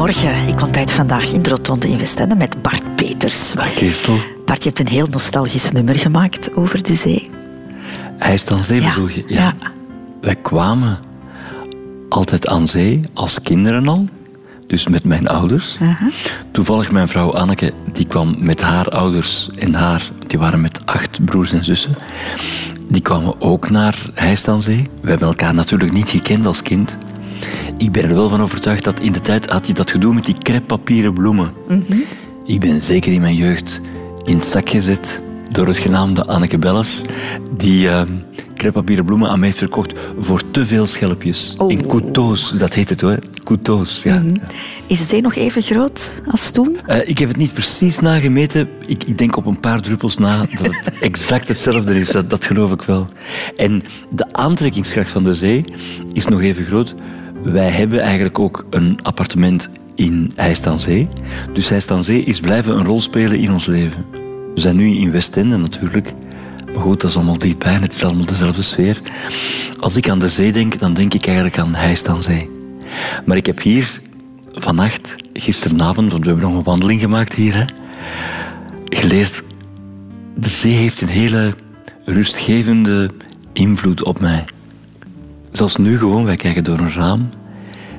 Goedemorgen. Ik ontbijt vandaag in de Rotonde in Westende met Bart Peters. Dag Christel. Bart, je hebt een heel nostalgisch nummer gemaakt over de zee. IJs aan zee Ja, bedoel je? ja. Wij kwamen altijd aan zee, als kinderen al. Dus met mijn ouders. Toevallig mijn vrouw Anneke, die kwam met haar ouders en haar... Die waren met acht broers en zussen. Die kwamen ook naar Heist aan Zee. We hebben elkaar natuurlijk niet gekend als kind. Ik ben er wel van overtuigd dat in de tijd had je dat gedoe met die kreppapieren bloemen. Ik ben zeker in mijn jeugd in het zak gezet door het genaamde Anneke Belles, die uh, kreppapieren bloemen aan mij heeft verkocht voor te veel schelpjes. Oh. In couteaus, dat heet het hoor. Couteaus, ja. Is de zee nog even groot als toen? Eh, ik heb het niet precies nagemeten. Ik, ik denk op een paar druppels na dat het exact hetzelfde is. Dat, dat geloof ik wel. En de aantrekkingskracht van de zee is nog even groot. Wij hebben eigenlijk ook een appartement in aan Zee. Dus Heist aan Zee is blijven een rol spelen in ons leven. We zijn nu in Westende natuurlijk. Maar goed, dat is allemaal dichtbij en het is allemaal dezelfde sfeer. Als ik aan de zee denk, dan denk ik eigenlijk aan aan Zee. Maar ik heb hier vannacht, gisteravond, want we hebben nog een wandeling gemaakt hier, hè, geleerd. De zee heeft een hele rustgevende invloed op mij. Zoals nu gewoon, wij kijken door een raam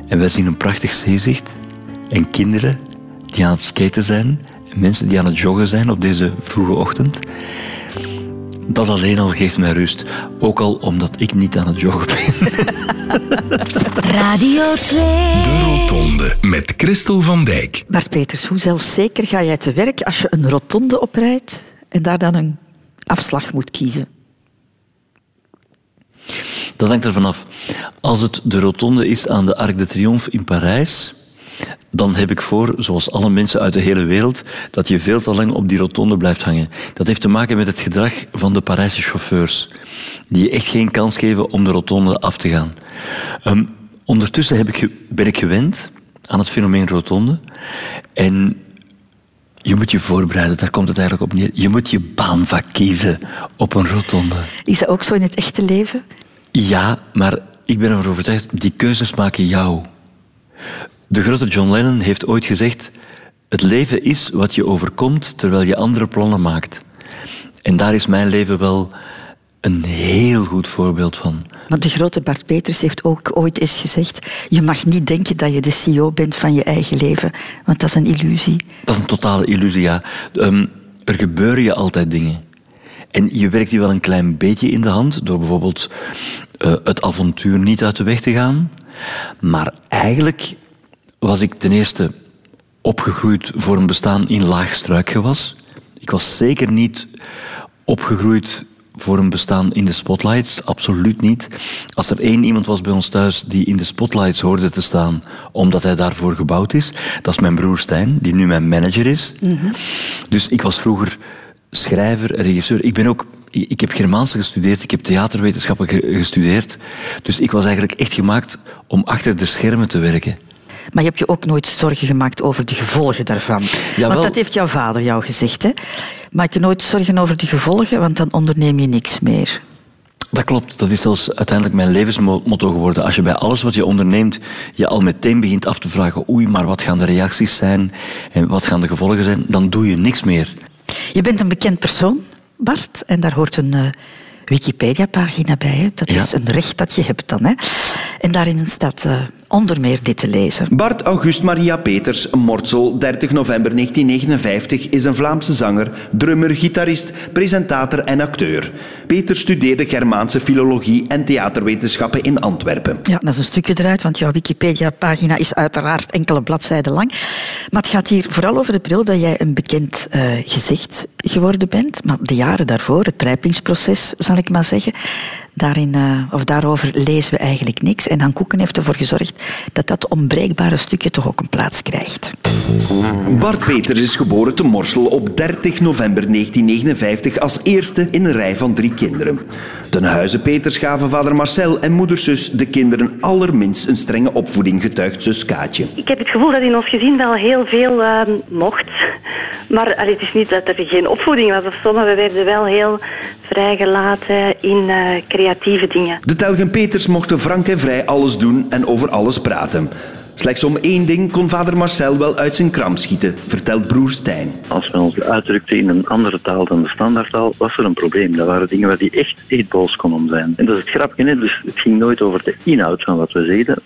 en wij zien een prachtig zeezicht en kinderen die aan het skaten zijn en mensen die aan het joggen zijn op deze vroege ochtend. Dat alleen al geeft mij rust. Ook al omdat ik niet aan het joggen ben. Radio 2. De Rotonde met Christel van Dijk. Bart Peters, hoe zelfzeker ga jij te werk als je een rotonde oprijdt en daar dan een afslag moet kiezen? Dat hangt er vanaf. Als het de rotonde is aan de Arc de Triomphe in Parijs, dan heb ik voor, zoals alle mensen uit de hele wereld, dat je veel te lang op die rotonde blijft hangen. Dat heeft te maken met het gedrag van de Parijse chauffeurs, die je echt geen kans geven om de rotonde af te gaan. Ehm, ondertussen heb ik, ben ik gewend aan het fenomeen rotonde. En je moet je voorbereiden, daar komt het eigenlijk op neer. Je moet je baanvak kiezen op een rotonde. Is dat ook zo in het echte leven? Ja, maar ik ben ervan overtuigd, die keuzes maken jou. De grote John Lennon heeft ooit gezegd: Het leven is wat je overkomt terwijl je andere plannen maakt. En daar is mijn leven wel een heel goed voorbeeld van. Want de grote Bart Peters heeft ook ooit eens gezegd: Je mag niet denken dat je de CEO bent van je eigen leven, want dat is een illusie. Dat is een totale illusie, ja. Ehm, er gebeuren je altijd dingen. En je werkt die wel een klein beetje in de hand door bijvoorbeeld eh, het avontuur niet uit de weg te gaan. Maar eigenlijk was ik ten eerste opgegroeid voor een bestaan in laag struikgewas. Ik was zeker niet opgegroeid voor een bestaan in de spotlights, absoluut niet. Als er één iemand was bij ons thuis die in de spotlights hoorde te staan, omdat hij daarvoor gebouwd is, dat is mijn broer Stijn, die nu mijn manager is. Dus ik was vroeger schrijver, regisseur. Ik ben ook ik heb Germaanse gestudeerd, ik heb theaterwetenschappen ge- gestudeerd. Dus ik was eigenlijk echt gemaakt om achter de schermen te werken. Maar je hebt je ook nooit zorgen gemaakt over de gevolgen daarvan. Jawel. Want dat heeft jouw vader jou gezegd. Hè? Maak je nooit zorgen over de gevolgen, want dan onderneem je niks meer. Dat klopt, dat is zelfs uiteindelijk mijn levensmotto geworden. Als je bij alles wat je onderneemt je al meteen begint af te vragen, oei, maar wat gaan de reacties zijn en wat gaan de gevolgen zijn, dan doe je niks meer. Je bent een bekend persoon, Bart, en daar hoort een eh, Wikipedia-pagina bij. Hè? Dat Ja. is een recht dat je hebt dan. Hè? En daarin staat eh, onder meer dit te lezen. Bart August Maria Peters, Mortsel, 30 november 1959, is een Vlaamse zanger, drummer, gitarist, presentator en acteur. Peters studeerde Germaanse filologie en theaterwetenschappen in Antwerpen. Ja, dat is een stukje eruit, want jouw Wikipedia-pagina is uiteraard enkele bladzijden lang. Maar het gaat hier vooral over de periode dat jij een bekend eh, gezicht geworden bent. Maar de jaren daarvoor, het rijpingsproces, zal ik maar zeggen. Daarin, eh, of daarover lezen we eigenlijk niks. En Han Koeken heeft ervoor gezorgd dat dat onbreekbare stukje toch ook een plaats krijgt. Bart Peters is geboren te Morsel op 30 november 1959 als eerste in een rij van drie kinderen. Ten huize Peters gaven vader Marcel en moederzus de kinderen allerminst een strenge opvoeding, getuigt zus Kaatje. Ik heb het gevoel dat in ons gezin wel heel veel eh, mocht. Maar allee, het is niet dat er geen opvoeding was of zo, maar we werden wel heel vrijgelaten in eh, creatieve dingen. De Telgen Peters mochten frank en vrij alles doen en over alles praten. Slechts om één ding kon vader Marcel wel uit zijn kram schieten, vertelt broer Stijn. Als we ons uitdrukten in een andere taal dan de standaardtaal, was er een probleem. Dat waren dingen waar die echt, echt boos kon om zijn. En dat is het grapje, hè? dus het ging nooit over de inhoud van wat we zeiden,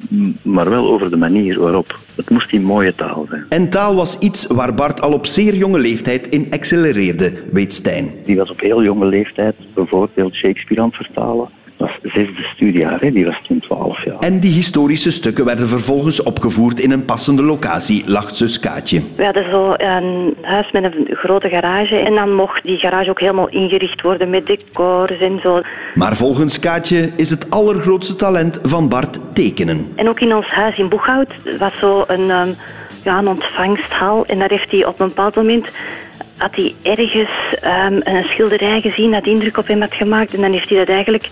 maar wel over de manier waarop. Het moest in mooie taal zijn. En taal was iets waar Bart al op zeer jonge leeftijd in accelereerde, weet Stijn. Die was op heel jonge leeftijd bijvoorbeeld Shakespeare aan het vertalen. Dat was zesde studiejaar, hè? die was toen 12 jaar. En die historische stukken werden vervolgens opgevoerd in een passende locatie, lacht zus Kaatje. We hadden zo een huis met een grote garage en dan mocht die garage ook helemaal ingericht worden met decors en zo. Maar volgens Kaatje is het allergrootste talent van Bart tekenen. En ook in ons huis in Boeghout was zo een, um, ja, een ontvangsthal en daar heeft hij op een bepaald moment had hij ergens um, een schilderij gezien dat indruk op hem had gemaakt en dan heeft hij dat eigenlijk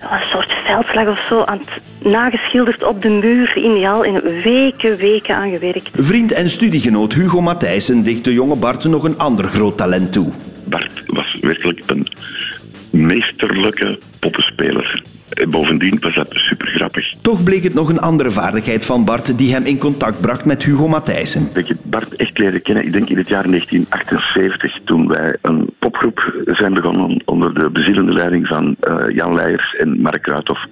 een soort veldslag of zo aan het nageschilderd op de muur in die hal in weken, weken aan gewerkt. Vriend en studiegenoot Hugo Matthijssen dicht de jonge Bart nog een ander groot talent toe. Bart was werkelijk een meesterlijke poppenspeler. En bovendien was dat super grappig. Toch bleek het nog een andere vaardigheid van Bart die hem in contact bracht met Hugo Matthijssen. Ik heb Bart echt leren kennen, ik denk in het jaar 1978, toen wij een popgroep zijn begonnen onder de bezielende leiding van uh, Jan Leijers en Mark Kruithof.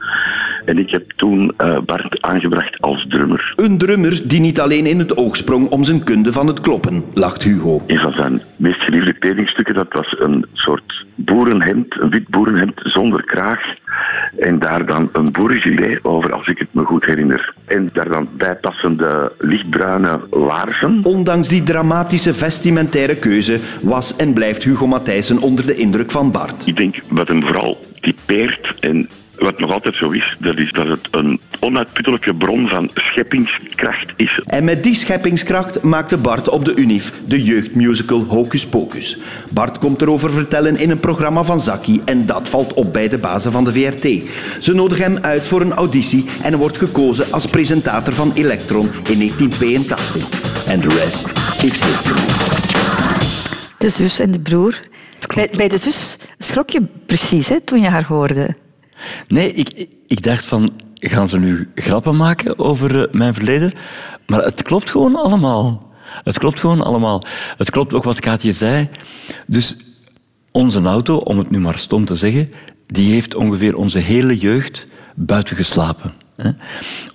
En ik heb toen uh, Bart aangebracht als drummer. Een drummer die niet alleen in het oog sprong om zijn kunde van het kloppen, lacht Hugo. Een van zijn meest geliefde kledingstukken, dat was een soort boerenhemd, een wit boerenhemd zonder kraag. En daar dan een boerengilet over, als ik het me goed herinner. En daar dan bijpassende lichtbruine laarzen. Ondanks die dramatische vestimentaire keuze was en blijft Hugo Matthijssen onder de indruk van Bart. Ik denk wat hem vooral typeert en wat nog altijd zo is, dat is dat het een onuitputtelijke bron van scheppingskracht is. En met die scheppingskracht maakte Bart op de UNIF de jeugdmusical Hocus Pocus. Bart komt erover vertellen in een programma van Zaki en dat valt op bij de bazen van de VRT. Ze nodigen hem uit voor een auditie en wordt gekozen als presentator van Electron in 1982. En de rest is history. De zus en de broer. Bij, bij de zus schrok je precies hè, toen je haar hoorde. Nee, ik, ik dacht van, gaan ze nu grappen maken over eh, mijn verleden? Maar het klopt gewoon allemaal. Het klopt gewoon allemaal. Het klopt ook wat Kaatje zei. Dus onze auto, om het nu maar stom te zeggen, die heeft ongeveer onze hele jeugd buiten geslapen. Hè?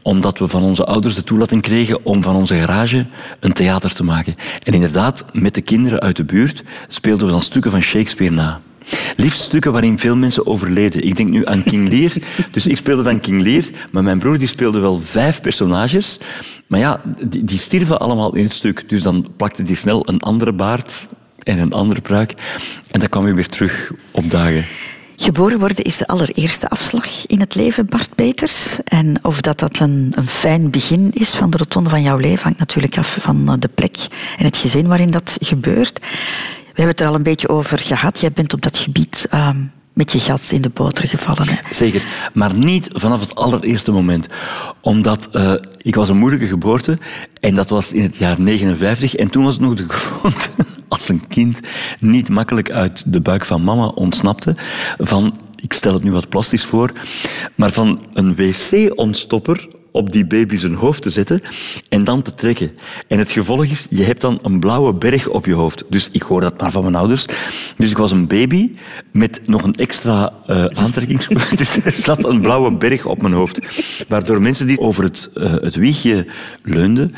Omdat we van onze ouders de toelating kregen om van onze garage een theater te maken. En inderdaad, met de kinderen uit de buurt speelden we dan stukken van Shakespeare na. Liefst stukken waarin veel mensen overleden. Ik denk nu aan King Lear. Dus ik speelde dan King Lear, maar mijn broer die speelde wel vijf personages. Maar ja, die, die stierven allemaal in het stuk. Dus dan plakte die snel een andere baard en een andere pruik. En dan kwam weer terug opdagen. Geboren worden is de allereerste afslag in het leven, Bart Peters. En of dat, dat een, een fijn begin is van de rotonde van jouw leven hangt natuurlijk af van de plek en het gezin waarin dat gebeurt. We hebben het er al een beetje over gehad. Jij bent op dat gebied uh, met je gat in de boter gevallen. Hè? Zeker, maar niet vanaf het allereerste moment. Omdat uh, ik was een moeilijke geboorte en dat was in het jaar 59 en toen was het nog de gewoonte als een kind niet makkelijk uit de buik van mama ontsnapte van ik stel het nu wat plastisch voor, maar van een wc-ontstopper op die baby zijn hoofd te zetten en dan te trekken. En het gevolg is, je hebt dan een blauwe berg op je hoofd. Dus ik hoor dat maar van mijn ouders. Dus ik was een baby met nog een extra uh, aantrekkingspoot. Dus er zat een blauwe berg op mijn hoofd. Waardoor mensen die over het, uh, het wiegje leunden,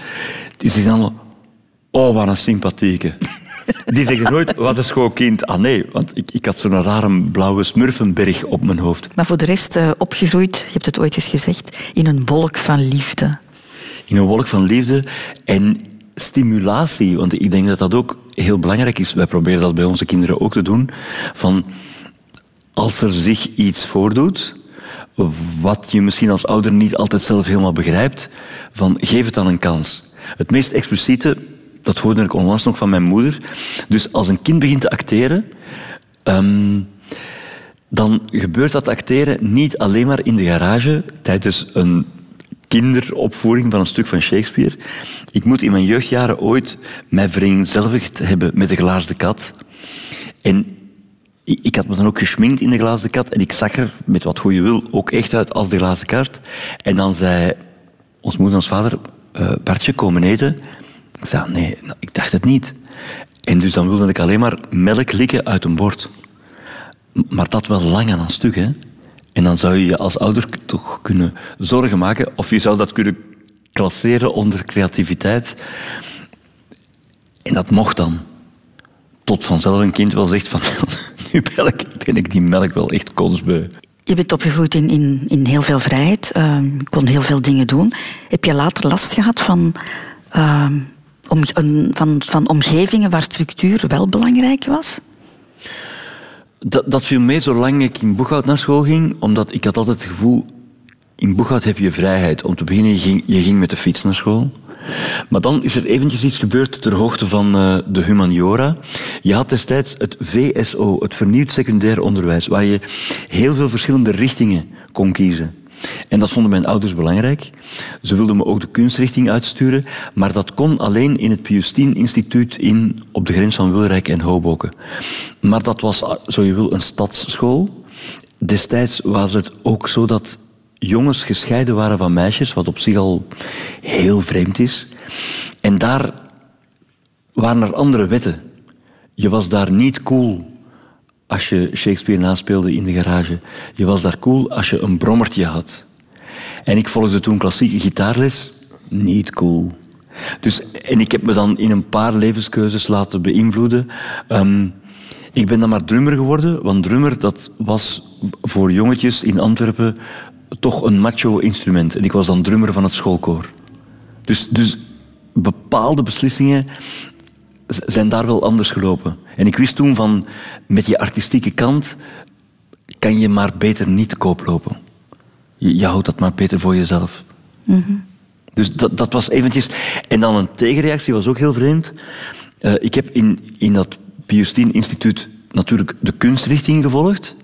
die zeggen dan, oh, wat een sympathieke. Die zeggen nooit, wat een schoon kind. Ah nee, want ik, ik had zo'n rare blauwe smurfenberg op mijn hoofd. Maar voor de rest uh, opgegroeid, je hebt het ooit eens gezegd, in een wolk van liefde. In een wolk van liefde en stimulatie. Want ik denk dat dat ook heel belangrijk is. Wij proberen dat bij onze kinderen ook te doen. Van, als er zich iets voordoet, wat je misschien als ouder niet altijd zelf helemaal begrijpt, van geef het dan een kans. Het meest expliciete dat hoorde ik onlangs nog van mijn moeder. Dus als een kind begint te acteren, um, dan gebeurt dat acteren niet alleen maar in de garage tijdens een kinderopvoering van een stuk van Shakespeare. Ik moet in mijn jeugdjaren ooit mij vereenzelvigd hebben met de glazen kat. En ik had me dan ook geschminkt in de glazen kat en ik zag er, met wat goede wil, ook echt uit als de glazen kaart. En dan zei ons moeder en ons vader, uh, Bartje, komen eten? Ik zei, nee, nou, ik dacht het niet. En dus dan wilde ik alleen maar melk likken uit een bord. Maar dat wel lang aan een stuk, hè. En dan zou je je als ouder toch kunnen zorgen maken, of je zou dat kunnen klasseren onder creativiteit. En dat mocht dan. Tot vanzelf een kind wel zegt van, nu ben ik die melk wel echt kotsbeu. Je bent opgevoed in, in, in heel veel vrijheid, uh, kon heel veel dingen doen. Heb je later last gehad van, uh, om, van, van omgevingen waar structuur wel belangrijk was? Dat, dat viel mee zolang ik in Boeghout naar school ging, omdat ik had altijd het gevoel, in Boeghout heb je vrijheid. Om te beginnen, je ging, je ging met de fiets naar school. Maar dan is er eventjes iets gebeurd ter hoogte van uh, de humaniora. Je had destijds het VSO, het vernieuwd secundair onderwijs, waar je heel veel verschillende richtingen kon kiezen. En dat vonden mijn ouders belangrijk. Ze wilden me ook de kunstrichting uitsturen, maar dat kon alleen in het Piustien Instituut in, op de grens van Wilrijk en Hoboken. Maar dat was, zo je wil, een stadsschool. Destijds was het ook zo dat jongens gescheiden waren van meisjes, wat op zich al heel vreemd is. En daar waren er andere wetten. Je was daar niet cool als je Shakespeare naspeelde in de garage. Je was daar cool als je een brommertje had. En ik volgde toen klassieke gitaarles. Niet cool. Dus, en ik heb me dan in een paar levenskeuzes laten beïnvloeden. Um, ik ben dan maar drummer geworden, want drummer dat was voor jongetjes in Antwerpen toch een macho instrument. En ik was dan drummer van het schoolkoor. Dus, dus bepaalde beslissingen zijn daar wel anders gelopen. En ik wist toen van, met je artistieke kant kan je maar beter niet te koop lopen. Je, je houdt dat maar beter voor jezelf. Mhm. Dus dat, dat was eventjes... En dan een tegenreactie was ook heel vreemd. Uh, ik heb in, in dat Piustien Instituut natuurlijk de kunstrichting gevolgd.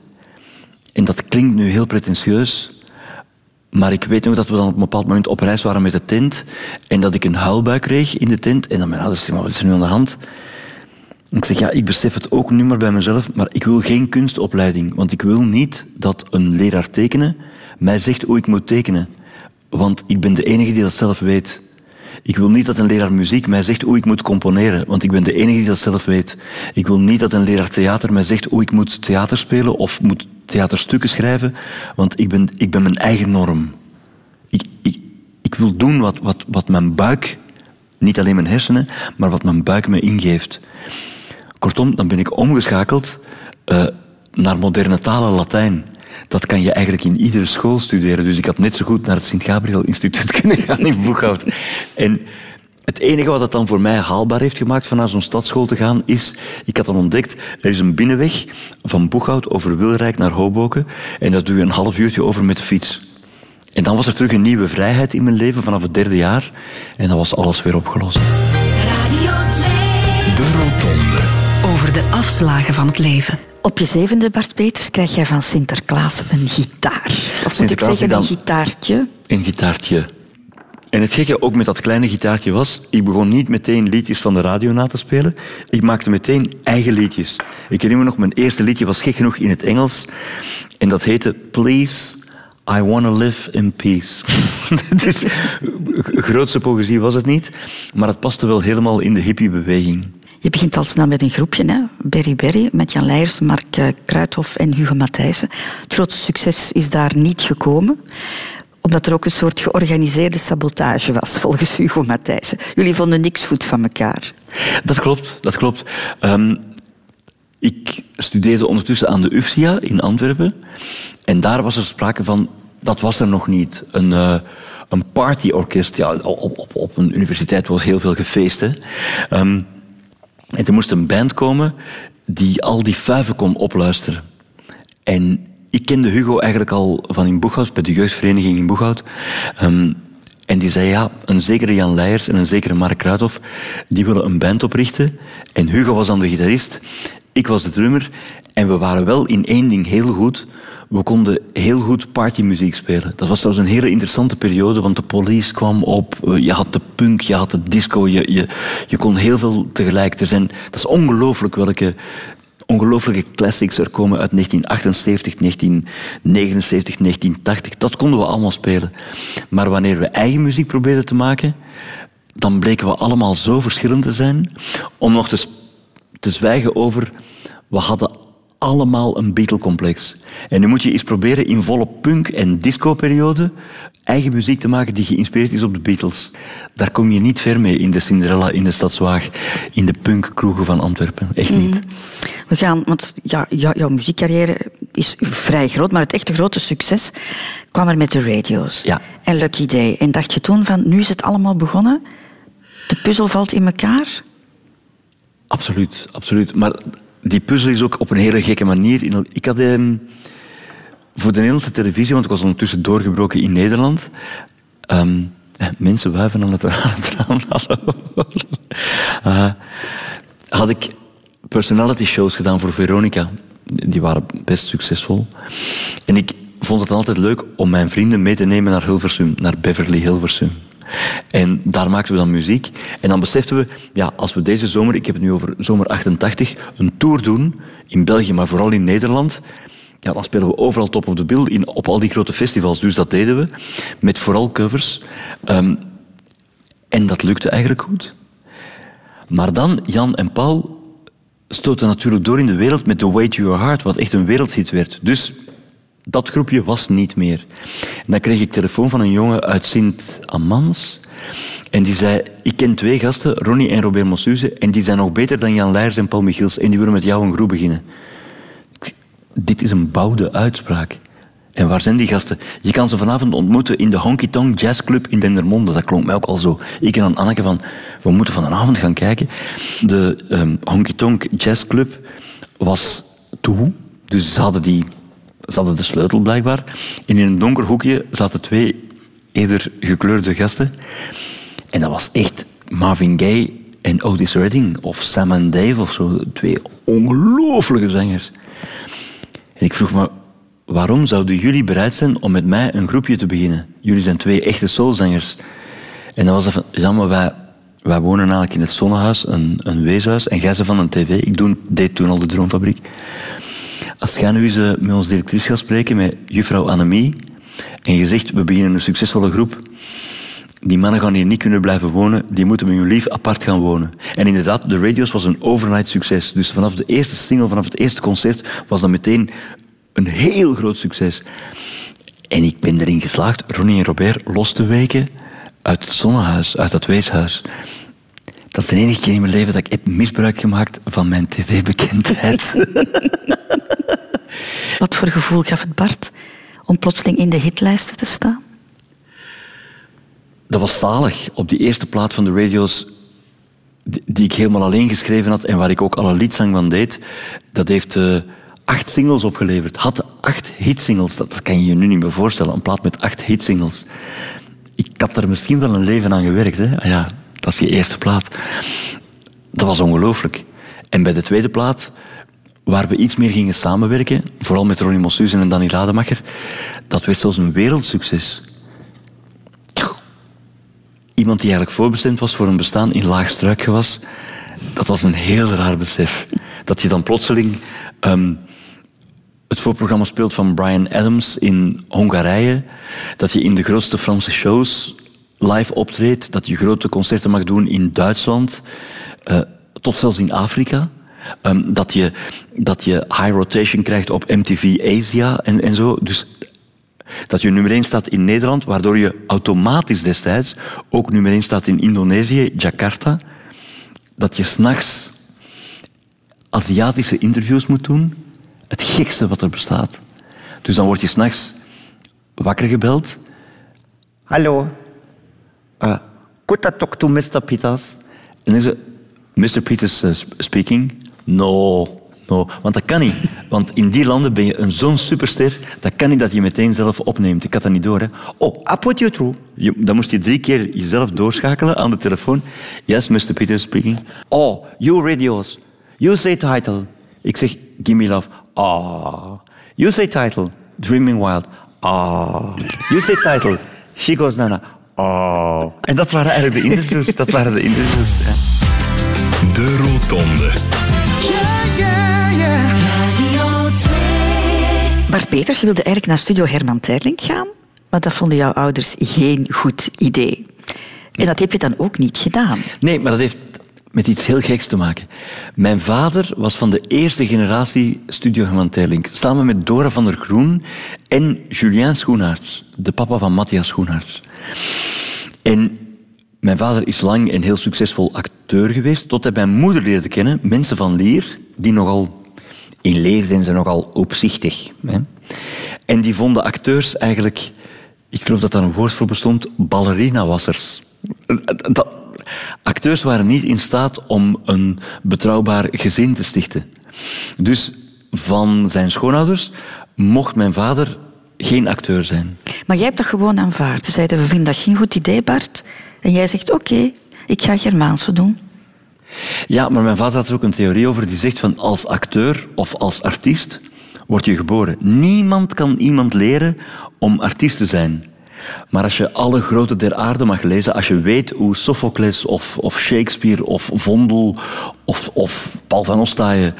En dat klinkt nu heel pretentieus, maar ik weet nog dat we dan op een bepaald moment op reis waren met de tent en dat ik een huilbuik kreeg in de tent. En dan mijn ouders zeiden, wat is er nu aan de hand? ik zeg, ja, ik besef het ook nu maar bij mezelf, maar ik wil geen kunstopleiding. Want ik wil niet dat een leraar tekenen mij zegt hoe ik moet tekenen. Want ik ben de enige die dat zelf weet. Ik wil niet dat een leraar muziek mij zegt hoe ik moet componeren, want ik ben de enige die dat zelf weet. Ik wil niet dat een leraar theater mij zegt hoe ik moet theater spelen of moet theaterstukken schrijven, want ik ben, ik ben mijn eigen norm. Ik, ik, ik wil doen wat, wat, wat mijn buik, niet alleen mijn hersenen, maar wat mijn buik me ingeeft. Kortom, dan ben ik omgeschakeld uh, naar moderne talen Latijn. Dat kan je eigenlijk in iedere school studeren. Dus ik had net zo goed naar het Sint-Gabriel Instituut kunnen gaan in Boeghout. En het enige wat het dan voor mij haalbaar heeft gemaakt van naar zo'n stadsschool te gaan, is, ik had dan ontdekt, er is een binnenweg van Boeghout over Wilrijk naar Hoboken en dat doe je een half uurtje over met de fiets. En dan was er terug een nieuwe vrijheid in mijn leven vanaf het derde jaar en dan was alles weer opgelost. Radio 2. De Rotonde. Over de afslagen van het leven. Op je zevende, Bart Peters, krijg jij van Sinterklaas een gitaar. Of moet ik zeggen, een gitaartje? Een gitaartje. En het gekke ook met dat kleine gitaartje was, ik begon niet meteen liedjes van de radio na te spelen. Ik maakte meteen eigen liedjes. Ik herinner me nog, mijn eerste liedje was gek genoeg in het Engels. En dat heette Please, I Wanna Live in Peace. dus, grootste poëzie was het niet, maar het paste wel helemaal in de hippiebeweging. Je begint al snel met een groepje, hè? Berry Berry, met Jan Leijers, Mark eh, Kruithof en Hugo Matthijssen. Het grote succes is daar niet gekomen omdat er ook een soort georganiseerde sabotage was, volgens Hugo Matthijssen. Jullie vonden niks goed van elkaar. Dat klopt, dat klopt. Ehm, ik studeerde ondertussen aan de UFSIA in Antwerpen. En daar was er sprake van, dat was er nog niet, een, uh, een partyorkest. Ja, op, op, op, een universiteit was heel veel gefeest. Ehm, en er moest een band komen die al die vuiven kon opluisteren. En ik kende Hugo eigenlijk al van in Boeghout, bij de jeugdvereniging in Boeghout. Um, en die zei, ja, een zekere Jan Leijers en een zekere Mark Kruithof, die willen een band oprichten. En Hugo was dan de gitarist, ik was de drummer. En we waren wel in één ding heel goed. We konden heel goed partymuziek spelen. Dat was trouwens een hele interessante periode, want de police kwam op. Je had de punk, je had de disco, je, je, je kon heel veel tegelijk. Er zijn, dat is ongelooflijk welke ongelooflijke classics er komen uit 1978, 1979, 1980. Dat konden we allemaal spelen. Maar wanneer we eigen muziek probeerden te maken, dan bleken we allemaal zo verschillend te zijn. Om nog te, te zwijgen over, we hadden allemaal een Beatle-complex. En nu moet je eens proberen in volle punk- en disco-periode eigen muziek te maken die geïnspireerd is op de Beatles. Daar kom je niet ver mee in de Cinderella, in de Stadswaag, in de punkkroegen van Antwerpen. Echt niet. Mhm. We gaan, want ja, jouw muziekcarrière is vrij groot, maar het echte grote succes kwam er met de radio's. Ja. En Lucky Day. En dacht je toen van, nu is het allemaal begonnen? De puzzel valt in elkaar? Absoluut, absoluut. Maar die puzzel is ook op een hele gekke manier. Ik had ehm, voor de Nederlandse televisie, want ik was ondertussen doorgebroken in Nederland. Ehm, mensen wuiven aan het, raam. uh, had ik personality shows gedaan voor Veronica. Die waren best succesvol. En ik vond het altijd leuk om mijn vrienden mee te nemen naar Hilversum, naar Beverly Hilversum. En daar maakten we dan muziek. En dan beseften we, ja, als we deze zomer, ik heb het nu over zomer 88, een tour doen in België, maar vooral in Nederland, ja, dan spelen we overal top of the bill in, op al die grote festivals. Dus dat deden we, met vooral covers. Ehm, en dat lukte eigenlijk goed. Maar dan, Jan en Paul stoten natuurlijk door in de wereld met The Way to Your Heart, wat echt een wereldhit werd. Dus dat groepje was niet meer. Dan kreeg ik telefoon van een jongen uit Sint-Amans. En die zei, ik ken twee gasten, Ronnie en Robert Mossuze, en die zijn nog beter dan Jan Leijers en Paul Michiels, en die willen met jou een groep beginnen. Dit is een bouwde uitspraak. En waar zijn die gasten? Je kan ze vanavond ontmoeten in de Honky Tonk Jazz Club in Dendermonde. Dat klonk mij ook al zo. Ik en Anneke van, we moeten vanavond gaan kijken. De um, Honky Tonk Jazz Club was toe. Dus ze hadden die hadden de sleutel blijkbaar. En in een donker hoekje zaten twee eerder gekleurde gasten. En dat was echt Marvin Gaye en Otis Redding. Of Sam and Dave of zo. Twee ongelooflijke zangers. En ik vroeg me, waarom zouden jullie bereid zijn om met mij een groepje te beginnen? Jullie zijn twee echte soulzangers. En dan was dat van, ja, wij, wij wonen eigenlijk in het Zonnehuis, een, een weeshuis. En jij ze van een tv. Ik doe, deed toen al de Droomfabriek. Als jij nu eens eh, met ons directrice gaat spreken, met juffrouw Annemie, en je zegt, we beginnen een succesvolle groep, die mannen gaan hier niet kunnen blijven wonen, die moeten met hun lief apart gaan wonen. En inderdaad, de Radios was een overnight succes. Dus vanaf de eerste single, vanaf het eerste concert, was dat meteen een heel groot succes. En ik ben erin geslaagd Ronnie en Robert los te weken uit het zonnehuis, uit dat weeshuis. Dat is de enige keer in mijn leven dat ik heb misbruik gemaakt van mijn tv-bekendheid. Wat voor gevoel gaf het Bart om plotseling in de hitlijsten te staan? Dat was zalig. Op die eerste plaat van de radio's, die ik helemaal alleen geschreven had en waar ik ook alle liedzang van deed, dat heeft uh, acht singles opgeleverd. Had acht hitsingles. Dat, dat kan je je nu niet meer voorstellen. Een plaat met acht hitsingles. Ik had er misschien wel een leven aan gewerkt. Hè? Ah ja, dat is je eerste plaat. Dat was ongelooflijk. En bij de tweede plaat waar we iets meer gingen samenwerken, vooral met Ronnie Mossuzen en Danny Rademacher, dat werd zelfs een wereldsucces. Iemand die eigenlijk voorbestemd was voor een bestaan in laag struikgewas, dat was een heel raar besef. Dat je dan plotseling um, het voorprogramma speelt van Brian Adams in Hongarije, dat je in de grootste Franse shows live optreedt, dat je grote concerten mag doen in Duitsland, uh, tot zelfs in Afrika. Um, dat, je, dat je high rotation krijgt op MTV Asia en, en zo. Dus dat je nummer 1 staat in Nederland, waardoor je automatisch destijds ook nummer 1 staat in Indonesië, Jakarta. Dat je s'nachts Aziatische interviews moet doen. Het gekste wat er bestaat. Dus dan word je s'nachts wakker gebeld. Hallo. Uh, could I talk to Mr. Peters? En dan is het, Mr. Peters uh, speaking. No, no. Want dat kan niet. Want in die landen ben je een zo'n superster, dat kan niet dat je meteen zelf opneemt. Ik had dat niet door. Hè. Oh, I put you through. Je, dan moest je drie keer jezelf doorschakelen aan de telefoon. Yes, Mr. Peter speaking. Oh, you radios. You say title. Ik zeg, give me love ah. You say title, Dreaming Wild, ah. You say title, She Goes Nana, ah. En dat waren eigenlijk de interviews. Dat waren de interviews. Ja. De Rotonde. Yeah, yeah, yeah. Radio 2. Bart Peters, je wilde eigenlijk naar Studio Herman Terling gaan, maar dat vonden jouw ouders geen goed idee. En dat heb je dan ook niet gedaan. Nee, maar dat heeft met iets heel geks te maken. Mijn vader was van de eerste generatie Studio samen met Dora van der Groen en Julien Schoenaerts, de papa van Matthias Schoenaerts. En mijn vader is lang en heel succesvol acteur geweest, tot hij mijn moeder leerde kennen, mensen van leer, die nogal in leer zijn ze nogal opzichtig. Hè? En die vonden acteurs eigenlijk, ik geloof dat daar een woord voor bestond, ballerina-wassers. Dat, acteurs waren niet in staat om een betrouwbaar gezin te stichten. Dus van zijn schoonouders mocht mijn vader geen acteur zijn. Maar jij hebt dat gewoon aanvaard. Ze zeiden, we vinden dat geen goed idee, Bart. En jij zegt, oké, ik ga Germaanse doen. Ja, maar mijn vader had er ook een theorie over die zegt van als acteur of als artiest word je geboren. Niemand kan iemand leren om artiest te zijn. Maar als je alle grote der aarde mag lezen, als je weet hoe Sophocles of, of Shakespeare of Vondel of, of Paul van Ostaaien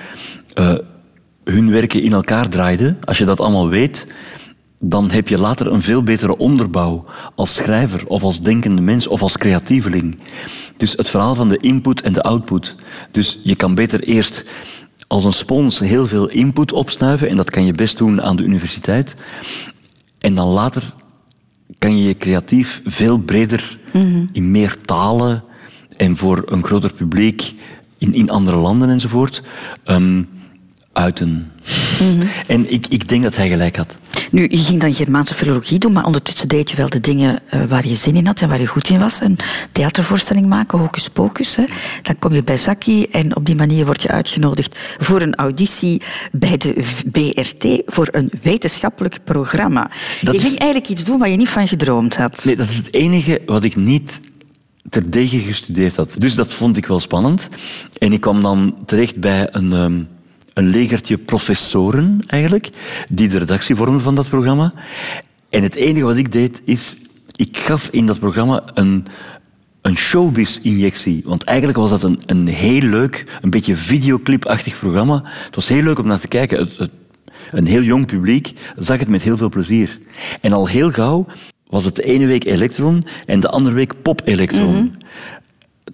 uh, hun werken in elkaar draaiden, als je dat allemaal weet, dan heb je later een veel betere onderbouw als schrijver of als denkende mens of als creatieveling. Dus het verhaal van de input en de output. Dus je kan beter eerst als een spons heel veel input opsnuiven en dat kan je best doen aan de universiteit. En dan later kan je je creatief veel breder in meer talen en voor een groter publiek in, in andere landen enzovoort. Um, uiten. En ik, ik denk dat hij gelijk had. Nu, je ging dan Germaanse filologie doen, maar ondertussen deed je wel de dingen uh, waar je zin in had en waar je goed in was. Een theatervoorstelling maken, hocus pocus. Hè. Dan kom je bij Zaki en op die manier word je uitgenodigd voor een auditie bij de BRT voor een wetenschappelijk programma. Dat je ging eigenlijk iets doen waar je niet van gedroomd had. Nee, dat is het enige wat ik niet terdege gestudeerd had. Dus dat vond ik wel spannend. En ik kwam dan terecht bij een... Um een legertje professoren eigenlijk, die de redactie vormden van dat programma. En het enige wat ik deed is, ik gaf in dat programma een, een showbiz-injectie. Want eigenlijk was dat een, een heel leuk, een beetje videoclipachtig programma. Het was heel leuk om naar te kijken. Het, een heel jong publiek zag het met heel veel plezier. En al heel gauw was het de ene week elektron en de andere week pop-elektron. Mhm.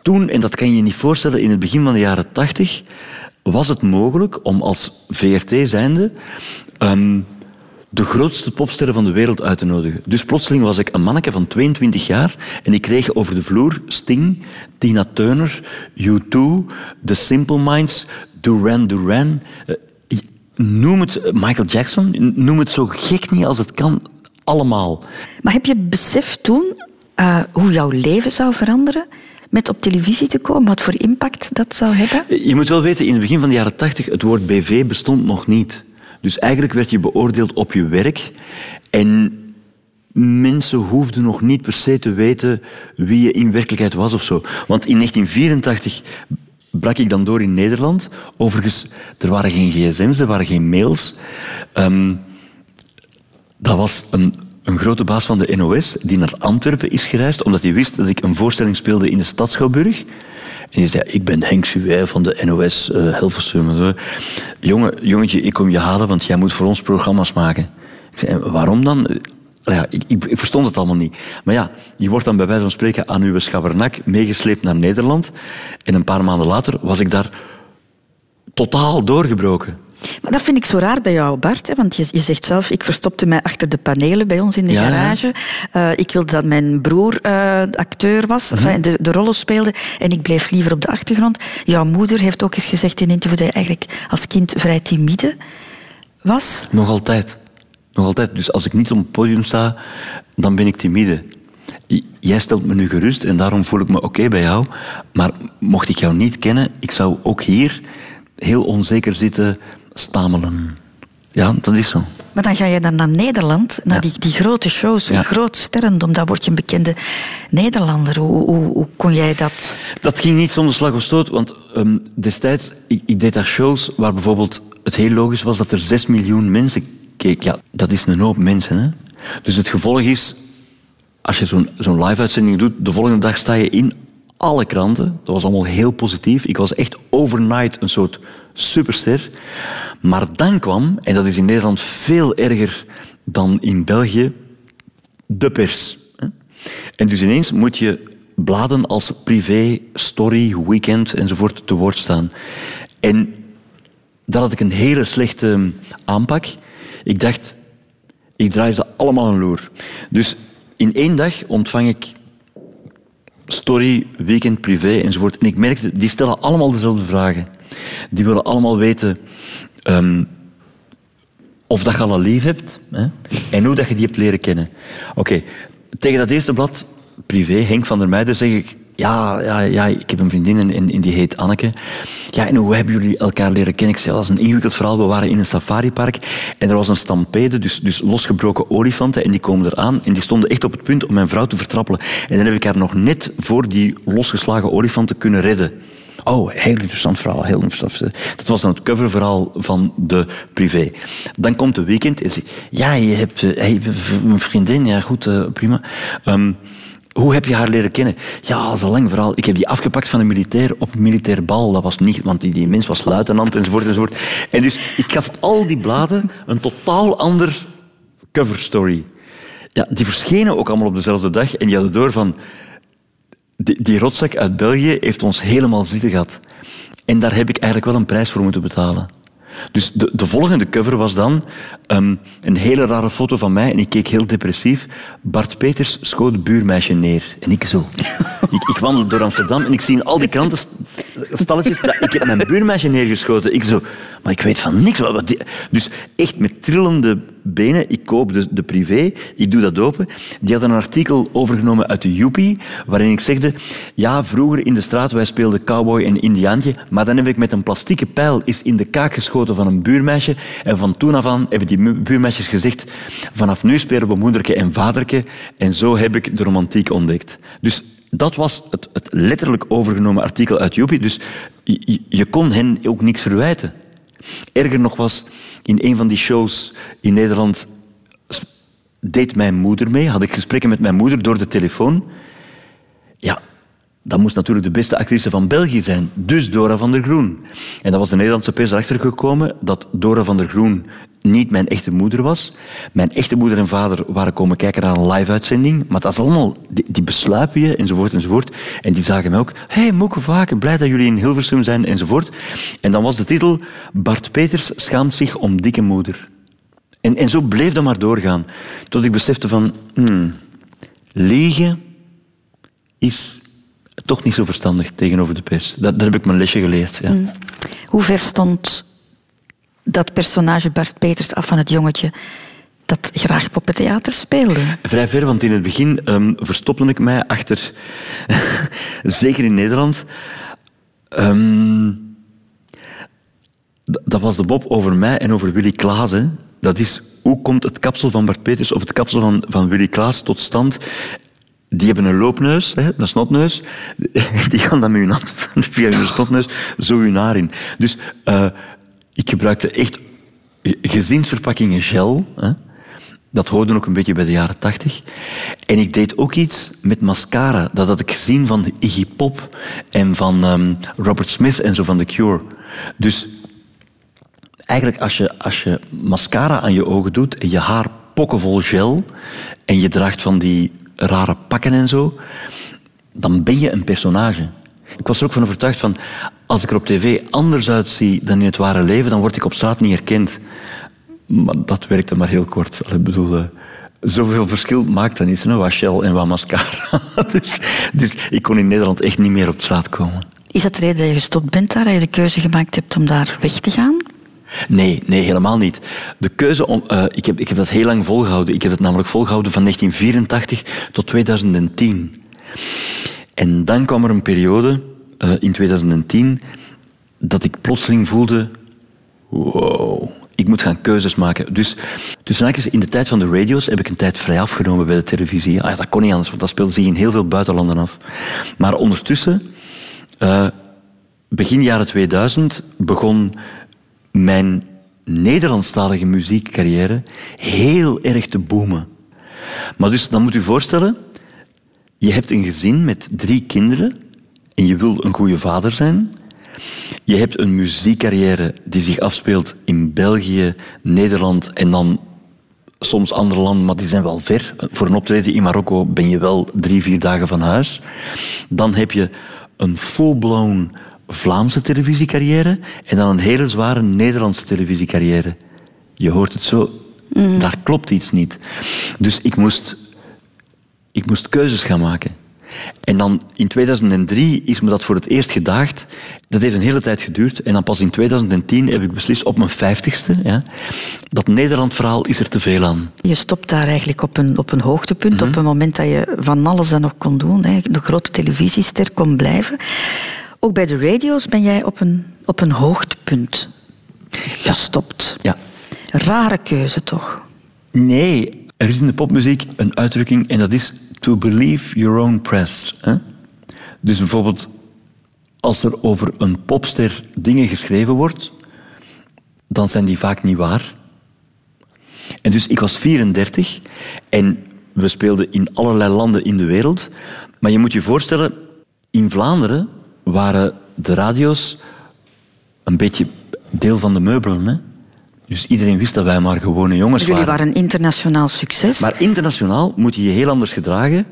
Toen, en dat kan je je niet voorstellen, in het begin van de jaren tachtig was het mogelijk om als VRT zijnde um, de grootste popsterren van de wereld uit te nodigen. Dus plotseling was ik een manneke van 22 jaar en ik kreeg over de vloer Sting, Tina Turner, U2, The Simple Minds, Duran Duran. Uh, noem het Michael Jackson, noem het zo gek niet als het kan, allemaal. Maar heb je beseft toen uh, hoe jouw leven zou veranderen? Met op televisie te komen? Wat voor impact dat zou hebben? Je moet wel weten, in het begin van de jaren tachtig, het woord BV bestond nog niet. Dus eigenlijk werd je beoordeeld op je werk. En mensen hoefden nog niet per se te weten wie je in werkelijkheid was of zo. Want in 1984 brak ik dan door in Nederland. Overigens, er waren geen gsm's, er waren geen mails. Um, dat was een een grote baas van de NOS die naar Antwerpen is gereisd omdat hij wist dat ik een voorstelling speelde in de stad Schouwburg. En die zei, ik ben Henk Suwij van de NOS uh, eh. Zo. Jongen, jongetje, ik kom je halen, want jij moet voor ons programma's maken. Ik zei, waarom dan? Ja, ik, ik, ik, verstond het allemaal niet. Maar ja, je wordt dan bij wijze van spreken aan uw schabernak meegesleept naar Nederland. En een paar maanden later was ik daar totaal doorgebroken. Maar dat vind ik zo raar bij jou, Bart. Hè? Want je, je zegt zelf, ik verstopte mij achter de panelen bij ons in de garage. Uh, ik wilde dat mijn broer uh, acteur was, mm -hmm. de, de rollen speelde. En ik bleef liever op de achtergrond. Jouw moeder heeft ook eens gezegd in een interview dat je eigenlijk als kind vrij timide was. Nog altijd. Nog altijd. Dus als ik niet op het podium sta, dan ben ik timide. Jij stelt me nu gerust en daarom voel ik me oké bij jou. Maar mocht ik jou niet kennen, ik zou ook hier heel onzeker zitten stamelen. Ja, dat is zo. Maar dan ga je dan naar Nederland, naar die, die grote shows, ja. groot sterrendom. Dan word je een bekende Nederlander. Hoe, hoe, hoe, kon jij dat? Dat ging niet zonder slag of stoot, want um, destijds, ik, ik, deed daar shows waar bijvoorbeeld het heel logisch was dat er 6 miljoen mensen keken. Ja, dat is een hoop mensen. Hè? Dus het gevolg is, als je zo'n zo'n live-uitzending doet, de volgende dag sta je in alle kranten. Dat was allemaal heel positief. Ik was echt overnight een soort superster. Maar dan kwam, en dat is in Nederland veel erger dan in België, de pers. En dus ineens moet je bladen als privé, story, weekend enzovoort te woord staan. En dat had ik een hele slechte aanpak. Ik dacht, ik draai ze allemaal een loer. Dus in één dag ontvang ik story, weekend, privé enzovoort. En ik merkte, die stellen allemaal dezelfde vragen. Die willen allemaal weten um, of dat je al een lief hebt hè, en hoe dat je die hebt leren kennen. Oké, tegen dat eerste blad, privé, Henk van der Meijden, zeg ik... Ja, ja, ja, ik heb een vriendin en, die heet Anneke. Ja, en hoe hebben jullie elkaar leren kennen? Ik zei, dat is een ingewikkeld verhaal. We waren in een safaripark en er was een stampede, dus, dus losgebroken olifanten. En die komen eraan en die stonden echt op het punt om mijn vrouw te vertrappelen. En dan heb ik haar nog net voor die losgeslagen olifanten kunnen redden. Oh, heel interessant verhaal, heel interessant. Dat was dan het coververhaal van de privé. Dan komt de weekend en zegt, ja, je hebt uh, een vriendin, ja goed, uh, prima. Um, hoe heb je haar leren kennen? Ja, dat is een lang verhaal. Ik heb die afgepakt van een militair op een militair bal. Dat was niet, want die, die mens was luitenant enzovoort enzovoort. En dus ik gaf al die bladen een totaal ander cover story. Ja, die verschenen ook allemaal op dezelfde dag en die hadden door van... Die, die rotzak uit België heeft ons helemaal zitten gehad. En daar heb ik eigenlijk wel een prijs voor moeten betalen. Dus de, de volgende cover was dan um, een hele rare foto van mij en ik keek heel depressief. Bart Peters schoot buurmeisje neer. En ik zo. Ik, ik wandel door Amsterdam en ik zie in al die krantenstalletjes dat ik heb mijn buurmeisje neergeschoten. Ik zo, maar ik weet van niks. Dus echt met trillende benen. Ik koop de, de privé, ik doe dat open. Die had een artikel overgenomen uit de Joepie, waarin ik zegde, ja, vroeger in de straat, wij speelden cowboy en indiaantje, maar dan heb ik met een plastieke pijl is in de kaak geschoten van een buurmeisje. En van toen af aan hebben die buurmeisjes gezegd, vanaf nu spelen we moederke en vaderke. En zo heb ik de romantiek ontdekt. Dus dat was het, het letterlijk overgenomen artikel uit Joepie. Dus je, je kon hen ook niks verwijten. Erger nog was, in een van die shows in Nederland deed mijn moeder mee, had ik gesprekken met mijn moeder door de telefoon. Ja, dat moest natuurlijk de beste actrice van België zijn, dus Dora van der Groen. En dat was de Nederlandse pers erachter gekomen dat Dora van der Groen niet mijn echte moeder was. Mijn echte moeder en vader waren komen kijken naar een live-uitzending, maar dat is allemaal, die, die besluipen je, enzovoort, enzovoort. En die zagen mij ook, hé, hey, Moeke Vaken, blij dat jullie in Hilversum zijn, enzovoort. En dan was de titel, Bart Peters schaamt zich om dikke moeder. En, en zo bleef dat maar doorgaan, tot ik besefte van, hmm, liegen is toch niet zo verstandig tegenover de pers. Dat, daar heb ik mijn lesje geleerd. Ja. Mm. Hoe ver stond dat personage Bart Peters af van het jongetje dat graag poppentheater speelde? Vrij ver, want in het begin um, verstopte ik mij achter, zeker in Nederland, um, dat was de Bob over mij en over Willy Klaas. Dat is hoe komt het kapsel van Bart Peters of het kapsel van, van Willy Klaas tot stand? Die hebben een loopneus, hè, een snotneus. Die gaan dan met hun hand via hun snotneus zo hun haar in. Dus uh, ik gebruikte echt gezinsverpakkingen gel. Hè. Dat hoorde ook een beetje bij de jaren tachtig. En ik deed ook iets met mascara. Dat had ik gezien van Iggy Pop en van um, Robert Smith en zo van The Cure. Dus eigenlijk als je, als je mascara aan je ogen doet en je haar pokkenvol gel en je draagt van die rare pakken en zo, dan ben je een personage. Ik was er ook van overtuigd van, als ik er op tv anders uitzie dan in het ware leven, dan word ik op straat niet herkend. Maar dat werkte maar heel kort. Ik bedoel, uh, zoveel verschil maakt dat niet, wat Shell en wat mascara. dus, dus ik kon in Nederland echt niet meer op straat komen. Is dat de reden dat je gestopt bent daar, dat je de keuze gemaakt hebt om daar weg te gaan? Nee, nee, helemaal niet. De keuze om. Uh, ik, heb, ik heb dat heel lang volgehouden. Ik heb het namelijk volgehouden van 1984 tot 2010. En dan kwam er een periode uh, in 2010 dat ik plotseling voelde: wow, ik moet gaan keuzes maken. Dus tussen in de tijd van de radio's heb ik een tijd vrij afgenomen bij de televisie. Ah, dat kon niet anders, want dat speelde zich in heel veel buitenlanden af. Maar ondertussen, uh, begin jaren 2000, begon mijn Nederlandstalige muziekcarrière heel erg te boomen. Maar dus, dan moet u voorstellen, je hebt een gezin met drie kinderen en je wil een goede vader zijn, Je hebt een muziekcarrière die zich afspeelt in België, Nederland en dan soms andere landen, maar die zijn wel ver. Voor een optreden in Marokko ben je wel drie, vier dagen van huis. Dan heb je een full-blown Vlaamse televisiecarrière en dan een hele zware Nederlandse televisiecarrière. Je hoort het zo, daar klopt iets niet. Dus ik moest, ik moest keuzes gaan maken. En dan in 2003 is me dat voor het eerst gedaagd. Dat heeft een hele tijd geduurd. En dan pas in 2010 heb ik beslist op mijn vijftigste. Ja, dat Nederland-verhaal is er te veel aan. Je stopt daar eigenlijk op een, op een hoogtepunt. Op een moment dat je van alles dat nog kon doen. Hè. De grote televisiester kon blijven. Ook bij de radio's ben jij op een, op een hoogtepunt gestopt. Ja. Rare keuze toch? Nee, er is in de popmuziek een uitdrukking en dat is to believe your own press. Hè? Dus bijvoorbeeld, als er over een popster dingen geschreven wordt, dan zijn die vaak niet waar. En dus ik was 34 en we speelden in allerlei landen in de wereld. Maar je moet je voorstellen, in Vlaanderen waren de radio's een beetje deel van de meubelen. Hè? Dus iedereen wist dat wij maar gewone jongens Jullie waren. waren een internationaal succes. Maar internationaal moet je je heel anders gedragen.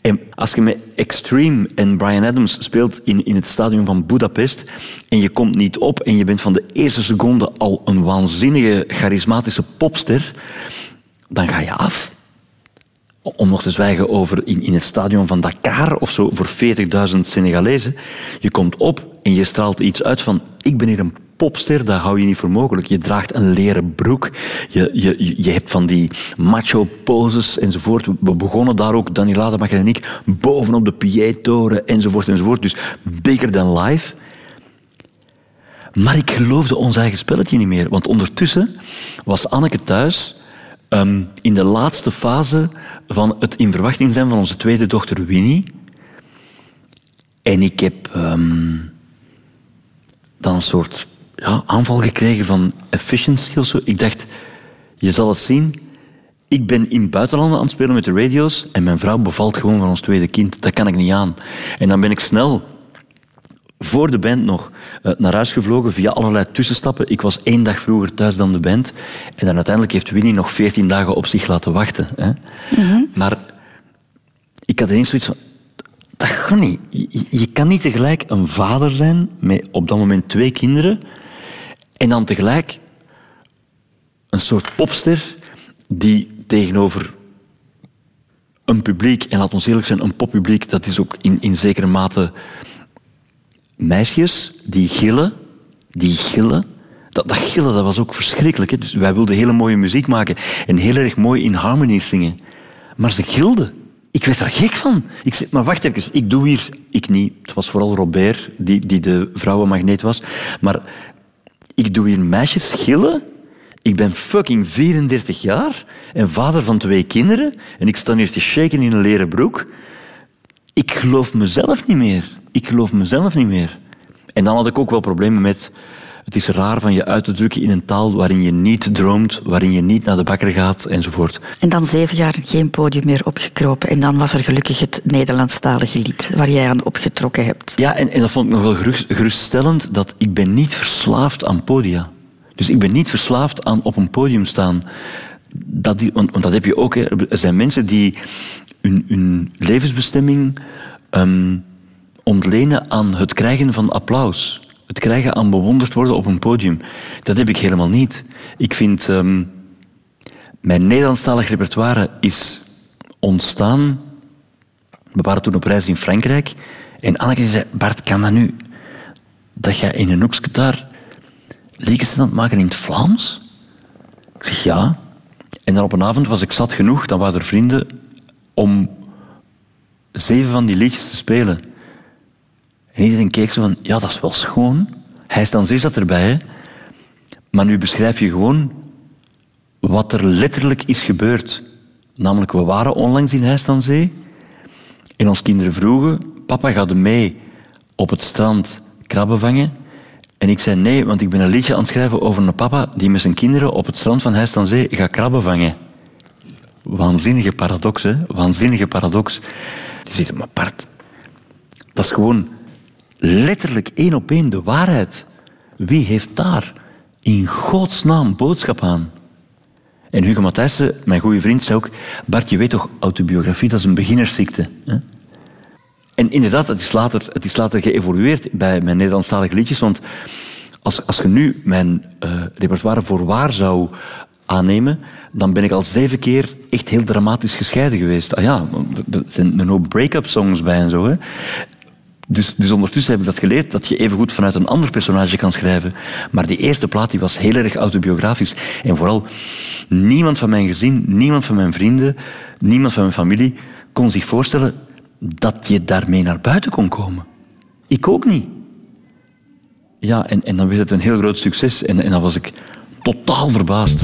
En als je met Extreme en Brian Adams speelt in, in het stadion van Budapest en je komt niet op en je bent van de eerste seconde al een waanzinnige, charismatische popster, dan ga je af. Om nog te zwijgen over in, in het stadion van Dakar of zo voor 40.000 Senegalezen. Je komt op en je straalt iets uit van ik ben hier een popster, dat hou je niet voor mogelijk. Je draagt een leren broek, je, je, je- hebt van die macho poses enzovoort. We begonnen daar ook, Daniel Ademacher en ik, bovenop de PA-toren enzovoort enzovoort. Dus bigger than life. Maar ik geloofde ons eigen spelletje niet meer. Want ondertussen was Anneke thuis ehm, in de laatste fase van het in verwachting zijn van onze tweede dochter Winnie. En ik heb ehm, dan een soort ja, aanval gekregen van efficiency of zo. Ik dacht, je zal het zien. Ik ben in buitenlanden aan het spelen met de radio's en mijn vrouw bevalt gewoon van ons tweede kind. Dat kan ik niet aan. En dan ben ik snel voor de band nog eh, naar huis gevlogen via allerlei tussenstappen. Ik was één dag vroeger thuis dan de band. En dan uiteindelijk heeft Winnie nog veertien dagen op zich laten wachten. Hè. Maar ik had ineens zoiets van... Dat gaat niet. Je, je kan niet tegelijk een vader zijn met op dat moment twee kinderen en dan tegelijk een soort popster die tegenover een publiek, en laat ons eerlijk zijn, een poppubliek, dat is ook in, in zekere mate meisjes die gillen, die gillen. Dat, dat gillen dat was ook verschrikkelijk. Hè? Dus wij wilden hele mooie muziek maken en heel erg mooi in harmony zingen. Maar ze gilden. Ik werd daar gek van. Ik zei, maar wacht even, ik doe hier... Ik niet. Het was vooral Robert, die, die de vrouwenmagneet was. Maar ik doe hier meisjes gillen. Ik ben fucking 34 jaar en vader van twee kinderen. En ik sta hier te shaken in een leren broek. Ik geloof mezelf niet meer. Ik geloof mezelf niet meer. En dan had ik ook wel problemen met... Het is raar van je uit te drukken in een taal waarin je niet droomt, waarin je niet naar de bakker gaat, enzovoort. En dan zeven jaar geen podium meer opgekropen. En dan was er gelukkig het Nederlandstalige lied waar jij aan opgetrokken hebt. Ja, en, en dat vond ik nog wel gerust- geruststellend, dat ik ben niet verslaafd aan podia. Dus ik ben niet verslaafd aan op een podium staan. Dat die, want, want dat heb je ook. Hè. Er zijn mensen die hun, hun levensbestemming ehm, ontlenen aan het krijgen van applaus. Het krijgen aan bewonderd worden op een podium. Dat heb ik helemaal niet. Ik vind... ehm, mijn Nederlandstalig repertoire is ontstaan we waren toen op reis in Frankrijk. En Anneke zei, Bart, kan dat nu? Dat jij in een hoekje daar liedjes aan het maken in het Vlaams? Ik zeg, ja. En dan op een avond was ik zat genoeg, dan waren er vrienden, om zeven van die liedjes te spelen. En iedereen keek zo van, ja, dat is wel schoon. Hij is dan zeer zat erbij. Maar nu beschrijf je gewoon wat er letterlijk is gebeurd. Namelijk, we waren onlangs in Heist. En ons kinderen vroegen, papa, gaat mee op het strand krabben vangen? En ik zei nee, want ik ben een liedje aan het schrijven over een papa die met zijn kinderen op het strand van Heist gaat krabben vangen. Waanzinnige paradox, hè? Waanzinnige paradox. Die zegt, maar Bart, dat is gewoon letterlijk één op één de waarheid. Wie heeft daar in godsnaam boodschap aan? En Hugo Matthijssen, mijn goede vriend, zei ook... Bart, je weet toch, autobiografie, dat is een beginnersziekte. Hè? En inderdaad, het is, later, is later geëvolueerd bij mijn Nederlandstalige liedjes. Want als, als je nu mijn uh, repertoire voor waar zou aannemen, dan ben ik al zeven keer echt heel dramatisch gescheiden geweest. Ah ja, er zijn er ook break-up songs bij en zo. Hè. Dus, dus ondertussen heb ik dat geleerd, dat je evengoed vanuit een ander personage kan schrijven. Maar die eerste plaat die was heel erg autobiografisch. En vooral, niemand van mijn gezin, niemand van mijn vrienden, niemand van mijn familie kon zich voorstellen dat je daarmee naar buiten kon komen. Ik ook niet. Ja, en, en dan werd het een heel groot succes. En, en dan was ik totaal verbaasd.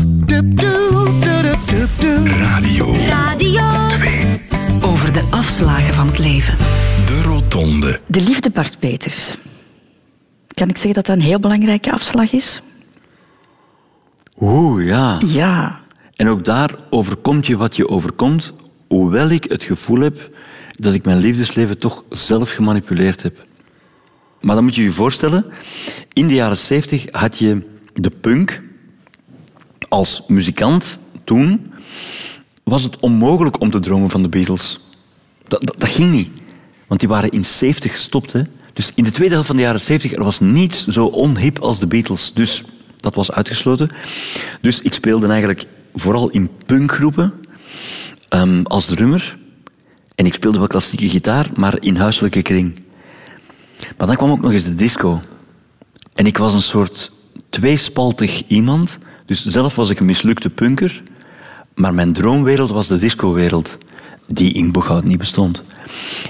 Radio. Radio 2. Over de afslagen van het leven. De Rotonde. De liefde Bart Peters. Kan ik zeggen dat dat een heel belangrijke afslag is? Oeh, ja. Ja. En ook daar overkomt je wat je overkomt, hoewel ik het gevoel heb dat ik mijn liefdesleven toch zelf gemanipuleerd heb. Maar dan moet je je voorstellen, in de jaren 70 had je de punk. Als muzikant toen was het onmogelijk om te dromen van de Beatles. Dat, dat, ging niet. Want die waren in 70 gestopt. Hè. Dus in de tweede helft van de jaren 70 er was niets zo onhip als de Beatles. Dus dat was uitgesloten. Dus ik speelde eigenlijk vooral in punkgroepen um, als drummer. En ik speelde wel klassieke gitaar, maar in huiselijke kring. Maar dan kwam ook nog eens de disco. En ik was een soort tweespaltig iemand. Dus zelf was ik een mislukte punker. Maar mijn droomwereld was de discowereld, die in Boeghout niet bestond.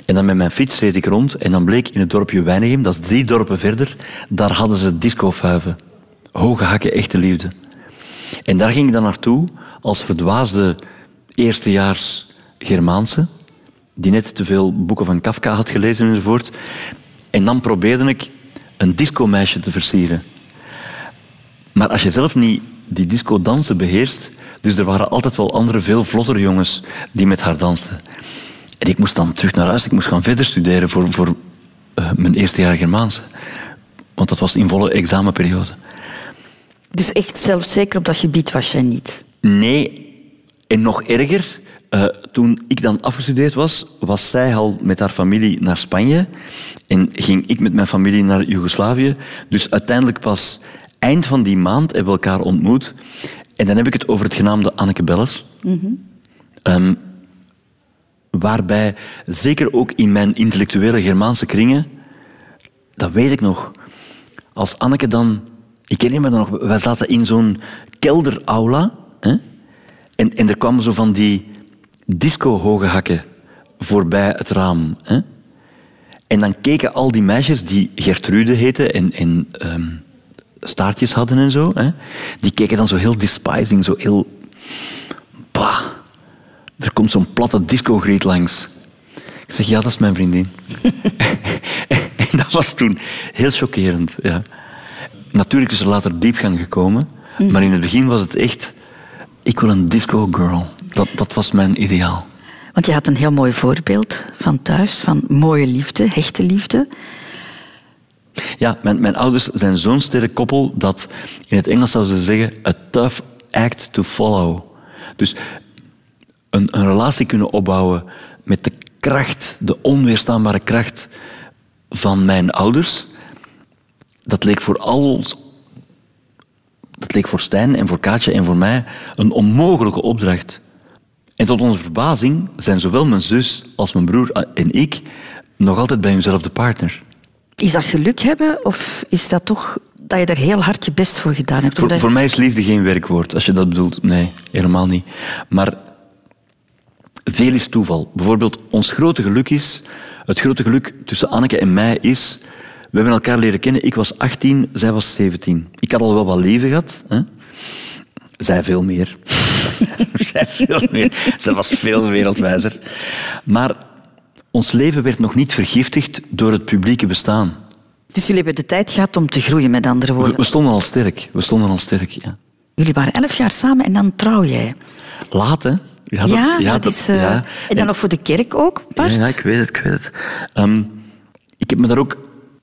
En dan met mijn fiets reed ik rond en dan bleek in het dorpje Weinigem, dat is drie dorpen verder, daar hadden ze discofuiven. Hoge hakken, echte liefde. En daar ging ik dan naartoe als verdwaasde eerstejaars Germaanse, die net te veel boeken van Kafka had gelezen enzovoort. En dan probeerde ik een discomeisje te versieren. Maar als je zelf niet die disco-dansen beheerst, dus er waren altijd wel andere, veel vlottere jongens die met haar dansten. En ik moest dan terug naar huis, ik moest gaan verder studeren voor, voor uh, mijn eerste jaar Germaanse. Want dat was in volle examenperiode. Dus echt zelfzeker op dat gebied was jij niet? Nee, en nog erger, uh, toen ik dan afgestudeerd was, was zij al met haar familie naar Spanje en ging ik met mijn familie naar Joegoslavië. Dus uiteindelijk pas eind van die maand hebben we elkaar ontmoet. En dan heb ik het over het genaamde Anneke Belles. Mm um, waarbij, zeker ook in mijn intellectuele Germaanse kringen, dat weet ik nog. Als Anneke dan... Ik herinner me dan nog, wij zaten in zo'n kelderaula. Hè? En, en er kwamen zo van die disco-hoge hakken voorbij het raam. Hè? En dan keken al die meisjes die Gertrude heten en, en um, staartjes hadden en zo, hè? die keken dan zo heel despising, zo heel... Bah, er komt zo'n platte disco-griet langs. Ik zeg, ja, dat is mijn vriendin. en dat was toen heel chockerend. Ja. Natuurlijk is er later diepgang gekomen, mm. maar in het begin was het echt... Ik wil een disco-girl. Dat, dat was mijn ideaal. Want je had een heel mooi voorbeeld van thuis, van mooie liefde, hechte liefde. Ja, mijn, mijn ouders zijn zo'n sterk koppel dat in het Engels zouden ze zeggen a tough act to follow. Dus een, een relatie kunnen opbouwen met de kracht, de onweerstaanbare kracht van mijn ouders, dat leek voor al dat leek voor Stijn en voor Kaatje en voor mij een onmogelijke opdracht. En tot onze verbazing zijn zowel mijn zus als mijn broer en ik nog altijd bij hunzelfde partner. Is dat geluk hebben of is dat toch dat je er heel hard je best voor gedaan hebt? Voor, voor mij is liefde geen werkwoord, als je dat bedoelt. Nee, helemaal niet. Maar veel is toeval. Bijvoorbeeld, ons grote geluk is... Het grote geluk tussen Anneke en mij is... We hebben elkaar leren kennen. Ik was 18, zij was 17. Ik had al wel wat leven gehad. Hè? Zij veel meer. zij veel meer. Zij was veel wereldwijzer. Maar ons leven werd nog niet vergiftigd door het publieke bestaan. Dus jullie hebben de tijd gehad om te groeien, met andere woorden? We, stonden al sterk. We stonden al sterk, ja. Jullie waren elf jaar samen en dan trouw jij. Laat, hè? Ja, dat, ja, ja, dat, is... Uh, ja. En dan nog voor de kerk ook, Bart? Ja, ik weet het, ik weet het. Um, ik heb me daar ook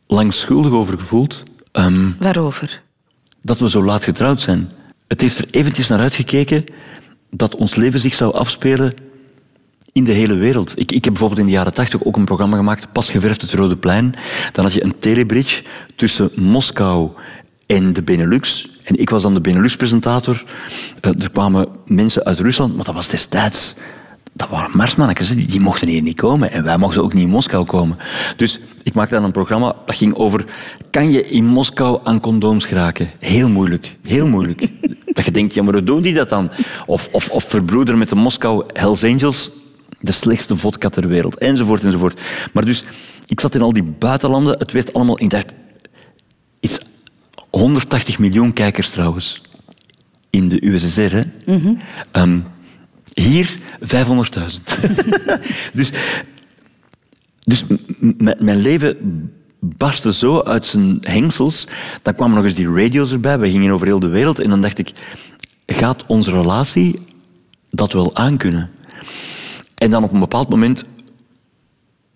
lang schuldig over gevoeld. Ehm, Waarover? dat we zo laat getrouwd zijn. Het heeft er eventjes naar uitgekeken dat ons leven zich zou afspelen in de hele wereld. Ik, ik heb bijvoorbeeld in de jaren tachtig ook een programma gemaakt, Pas geverfd het Rode Plein. Dan had je een telebridge tussen Moskou en de Benelux. En ik was dan de Benelux-presentator. Eh, er kwamen mensen uit Rusland, maar dat was destijds... Dat waren marsmannetjes, die mochten hier niet komen. En wij mochten ook niet in Moskou komen. Dus ik maakte dan een programma dat ging over... Kan je in Moskou aan condooms geraken? Heel moeilijk. Heel moeilijk. dat je denkt, ja, maar hoe doen die dat dan? Of, of, of verbroeder met de Moskou Hells Angels de slechtste vodka ter wereld, enzovoort, enzovoort. Maar dus, ik zat in al die buitenlanden, het werd allemaal... Ik dacht, iets 180 miljoen kijkers trouwens, in de USSR. Hè? Ehm, hier 500.000. dus dus mijn leven barstte zo uit zijn hengsels. Dan kwamen nog eens die radio's erbij. We gingen over heel de wereld. En dan dacht ik, gaat onze relatie dat wel aankunnen? En dan op een bepaald moment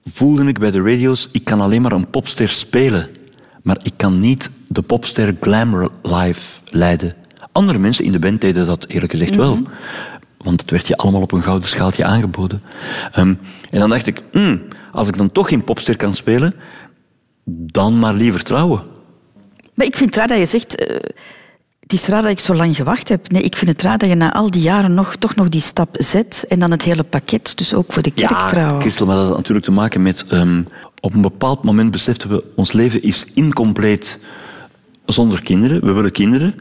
voelde ik bij de radio's, ik kan alleen maar een popster spelen. Maar ik kan niet de popster glam life leiden. Andere mensen in de band deden dat eerlijk gezegd wel. Want het werd je allemaal op een gouden schaaltje aangeboden. Ehm, en dan dacht ik, hmm, als ik dan toch geen popster kan spelen, dan maar liever trouwen. Maar ik vind het raar dat je zegt... eh, het is raar dat ik zo lang gewacht heb. Nee, ik vind het raar dat je na al die jaren nog, toch nog die stap zet en dan het hele pakket, dus ook voor de kerk trouwen. Christel, maar dat had natuurlijk te maken met... ehm, op een bepaald moment beseften we, ons leven is incompleet zonder kinderen. We willen kinderen.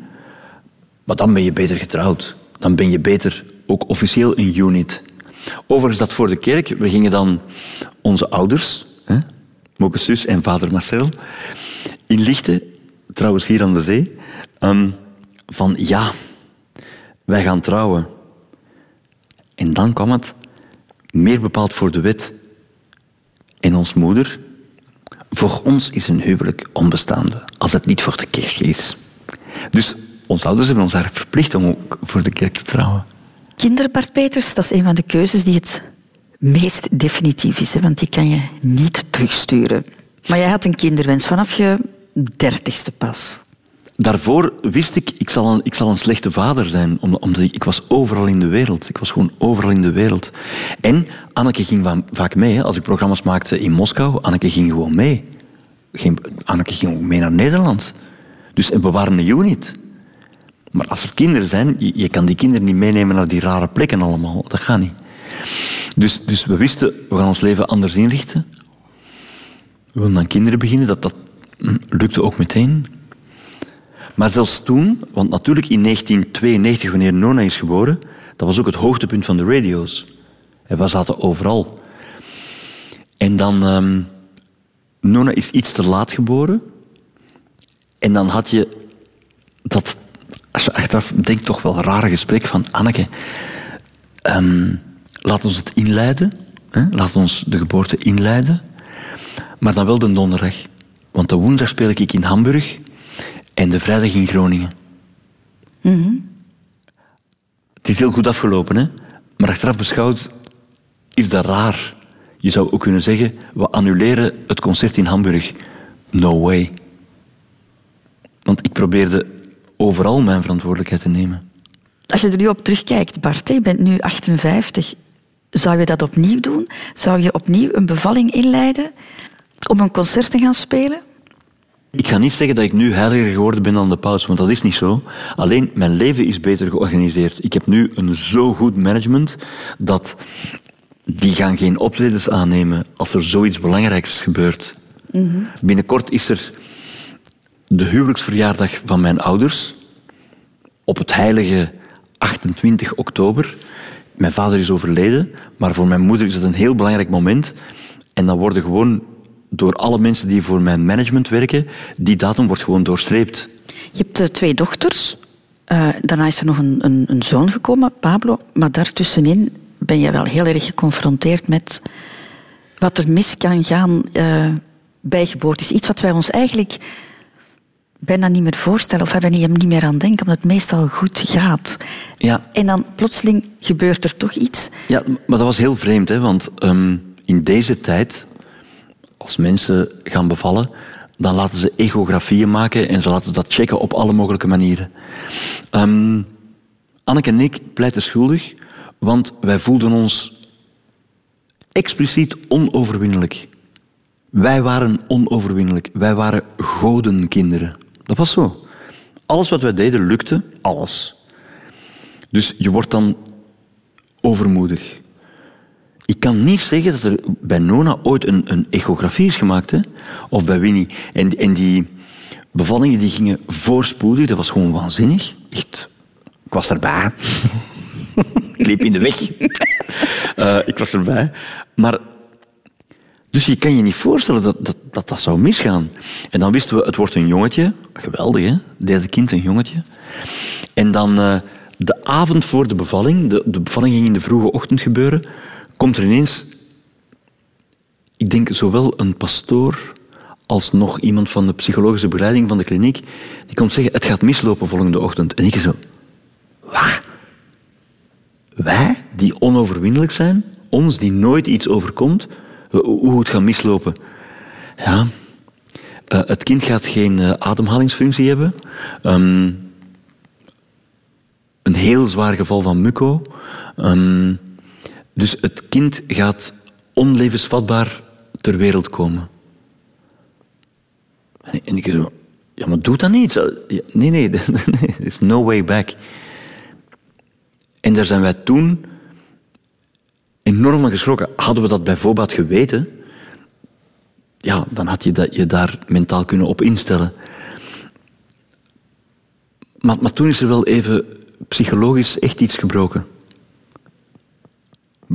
Maar dan ben je beter getrouwd. Dan ben je beter ook officieel een unit. Overigens, dat voor de kerk. We gingen dan onze ouders, hè, zus en vader Marcel, inlichten, trouwens hier aan de zee, ehm, van ja, wij gaan trouwen. En dan kwam het meer bepaald voor de wet en ons moeder. Voor ons is een huwelijk onbestaande als het niet voor de kerk is. Dus onze ouders hebben ons daar verplicht om ook voor de kerk te trouwen. Kinderen, Bart Peters, dat is een van de keuzes die het meest definitief is. Want die kan je niet terugsturen. Maar jij had een kinderwens vanaf je dertigste pas. Daarvoor wist ik, ik zal een, ik zal een slechte vader zijn, om- omdat ik, was overal in de wereld. Ik was gewoon overal in de wereld. En Anneke ging va- vaak mee. Als ik programma's maakte in Moskou, Anneke ging gewoon mee. Ging, Anneke ging ook mee naar Nederland. Dus we waren een unit. Maar als er kinderen zijn, je, kan die kinderen niet meenemen naar die rare plekken allemaal. Dat gaat niet. Dus, dus we wisten, we gaan ons leven anders inrichten. We willen dan kinderen beginnen. Dat, dat hm, lukte ook meteen. Maar zelfs toen, want natuurlijk in 1992, wanneer Nona is geboren, dat was ook het hoogtepunt van de radio's. En we zaten overal. En dan, ehm, Nona is iets te laat geboren. En dan had je dat, als je achteraf denkt, toch wel rare gesprek van Anneke. ehm, laat ons het inleiden. Hè? Laat ons de geboorte inleiden. Maar dan wel de donderdag. Want de woensdag speel ik in Hamburg en de vrijdag in Groningen. Het is heel goed afgelopen, hè? maar achteraf beschouwd is dat raar. Je zou ook kunnen zeggen, we annuleren het concert in Hamburg. No way. Want ik probeerde overal mijn verantwoordelijkheid te nemen. Als je er nu op terugkijkt, Bart, je bent nu 58. Zou je dat opnieuw doen? Zou je opnieuw een bevalling inleiden om een concert te gaan spelen? Ik ga niet zeggen dat ik nu heiliger geworden ben dan de paus, want dat is niet zo. Alleen mijn leven is beter georganiseerd. Ik heb nu een zo goed management dat die gaan geen optredens aannemen als er zoiets belangrijks gebeurt. Binnenkort is er de huwelijksverjaardag van mijn ouders op het heilige 28 oktober. Mijn vader is overleden, maar voor mijn moeder is het een heel belangrijk moment. En dan worden gewoon door alle mensen die voor mijn management werken, die datum wordt gewoon doorstreept. Je hebt eh, twee dochters. Eh, daarna is er nog een, een, een zoon gekomen, Pablo. Maar daartussenin ben je wel heel erg geconfronteerd met wat er mis kan gaan eh, bij geboorte. is iets wat wij ons eigenlijk bijna niet meer voorstellen of hebben niet, niet meer aan denken, omdat het meestal goed gaat. Ja, En dan plotseling gebeurt er toch iets. Ja, maar dat was heel vreemd, hè? want ehm, in deze tijd, als mensen gaan bevallen, dan laten ze echografieën maken en ze laten dat checken op alle mogelijke manieren. Ehm, Anneke en ik pleiten schuldig, want wij voelden ons expliciet onoverwinnelijk. Wij waren onoverwinnelijk. Wij waren godenkinderen. Dat was zo. Alles wat wij deden lukte, alles. Dus je wordt dan overmoedig. Ik kan niet zeggen dat er bij Nona ooit een, een echografie is gemaakt, hè? of bij Winnie. En, die bevallingen die gingen voorspoedig, dat was gewoon waanzinnig. Echt. Ik was erbij. ik liep in de weg. Uh, ik was erbij. Maar, dus je kan je niet voorstellen dat dat, dat dat zou misgaan. En dan wisten we, het wordt een jongetje. Geweldig, hè? Derde kind, een jongetje. En dan uh, de avond voor de bevalling, de bevalling ging in de vroege ochtend gebeuren, komt er ineens, ik denk zowel een pastoor als nog iemand van de psychologische begeleiding van de kliniek, die komt zeggen, het gaat mislopen volgende ochtend. En ik zo, wat? Wij, die onoverwinnelijk zijn, ons die nooit iets overkomt, hoe het gaat mislopen. Ja, uh, het kind gaat geen uh, ademhalingsfunctie hebben. Um, een heel zwaar geval van muco. Um, dus het kind gaat onlevensvatbaar ter wereld komen. En ik zo, ja, maar doe dat niet. Nee, nee, er is no way back. En daar zijn wij toen enorm van geschrokken. Hadden we dat bijvoorbeeld geweten, ja, dan had je dat, je daar mentaal kunnen op instellen. Maar, maar toen is er wel even psychologisch echt iets gebroken.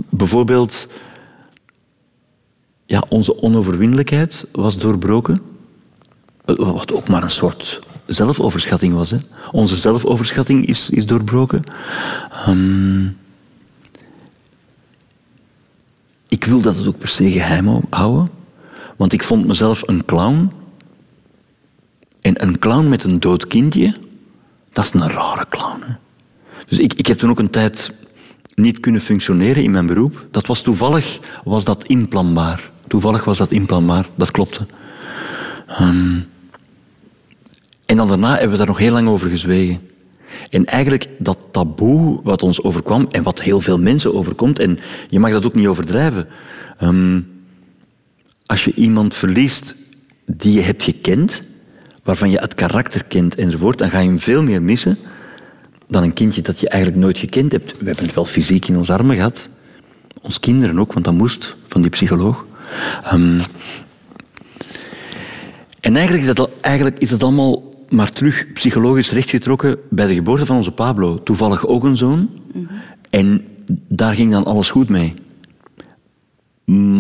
Bijvoorbeeld, ja, onze onoverwinnelijkheid was doorbroken. Wat ook maar een soort zelfoverschatting was. Hè. Onze zelfoverschatting is, is doorbroken. Um, ik wil dat het ook per se geheim houden. Want ik vond mezelf een clown. En een clown met een dood kindje, dat is een rare clown. Dus ik, ik heb toen ook een tijd niet kunnen functioneren in mijn beroep. Dat was toevallig was dat inplanbaar. Toevallig was dat inplanbaar, dat klopte. Um, en dan daarna hebben we daar nog heel lang over gezwegen. En eigenlijk dat taboe wat ons overkwam en wat heel veel mensen overkomt, en je mag dat ook niet overdrijven. Um, als je iemand verliest die je hebt gekend, waarvan je het karakter kent enzovoort, dan ga je hem veel meer missen dan een kindje dat je eigenlijk nooit gekend hebt. We hebben het wel fysiek in ons armen gehad. Ons kinderen ook, want dat moest van die psycholoog. Um, en eigenlijk is, dat, eigenlijk is dat allemaal maar terug psychologisch rechtgetrokken bij de geboorte van onze Pablo. Toevallig ook een zoon. Mm -hmm. En daar ging dan alles goed mee.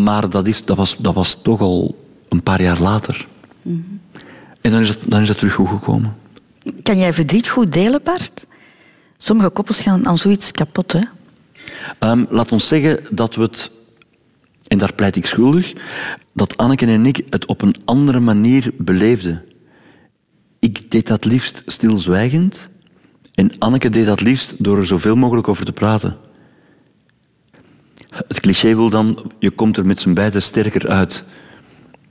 Maar dat, is, dat, was, dat was toch al een paar jaar later. Mm -hmm. En dan is, het, dan is het terug goed gekomen. Kan jij verdriet goed delen, Bart? Sommige koppels gaan aan zoiets kapot, hè? Um, laat ons zeggen dat we het, en daar pleit ik schuldig, dat Anneke en ik het op een andere manier beleefden. Ik deed dat liefst stilzwijgend en Anneke deed dat liefst door er zoveel mogelijk over te praten. Het cliché wil dan, je komt er met z'n beiden sterker uit.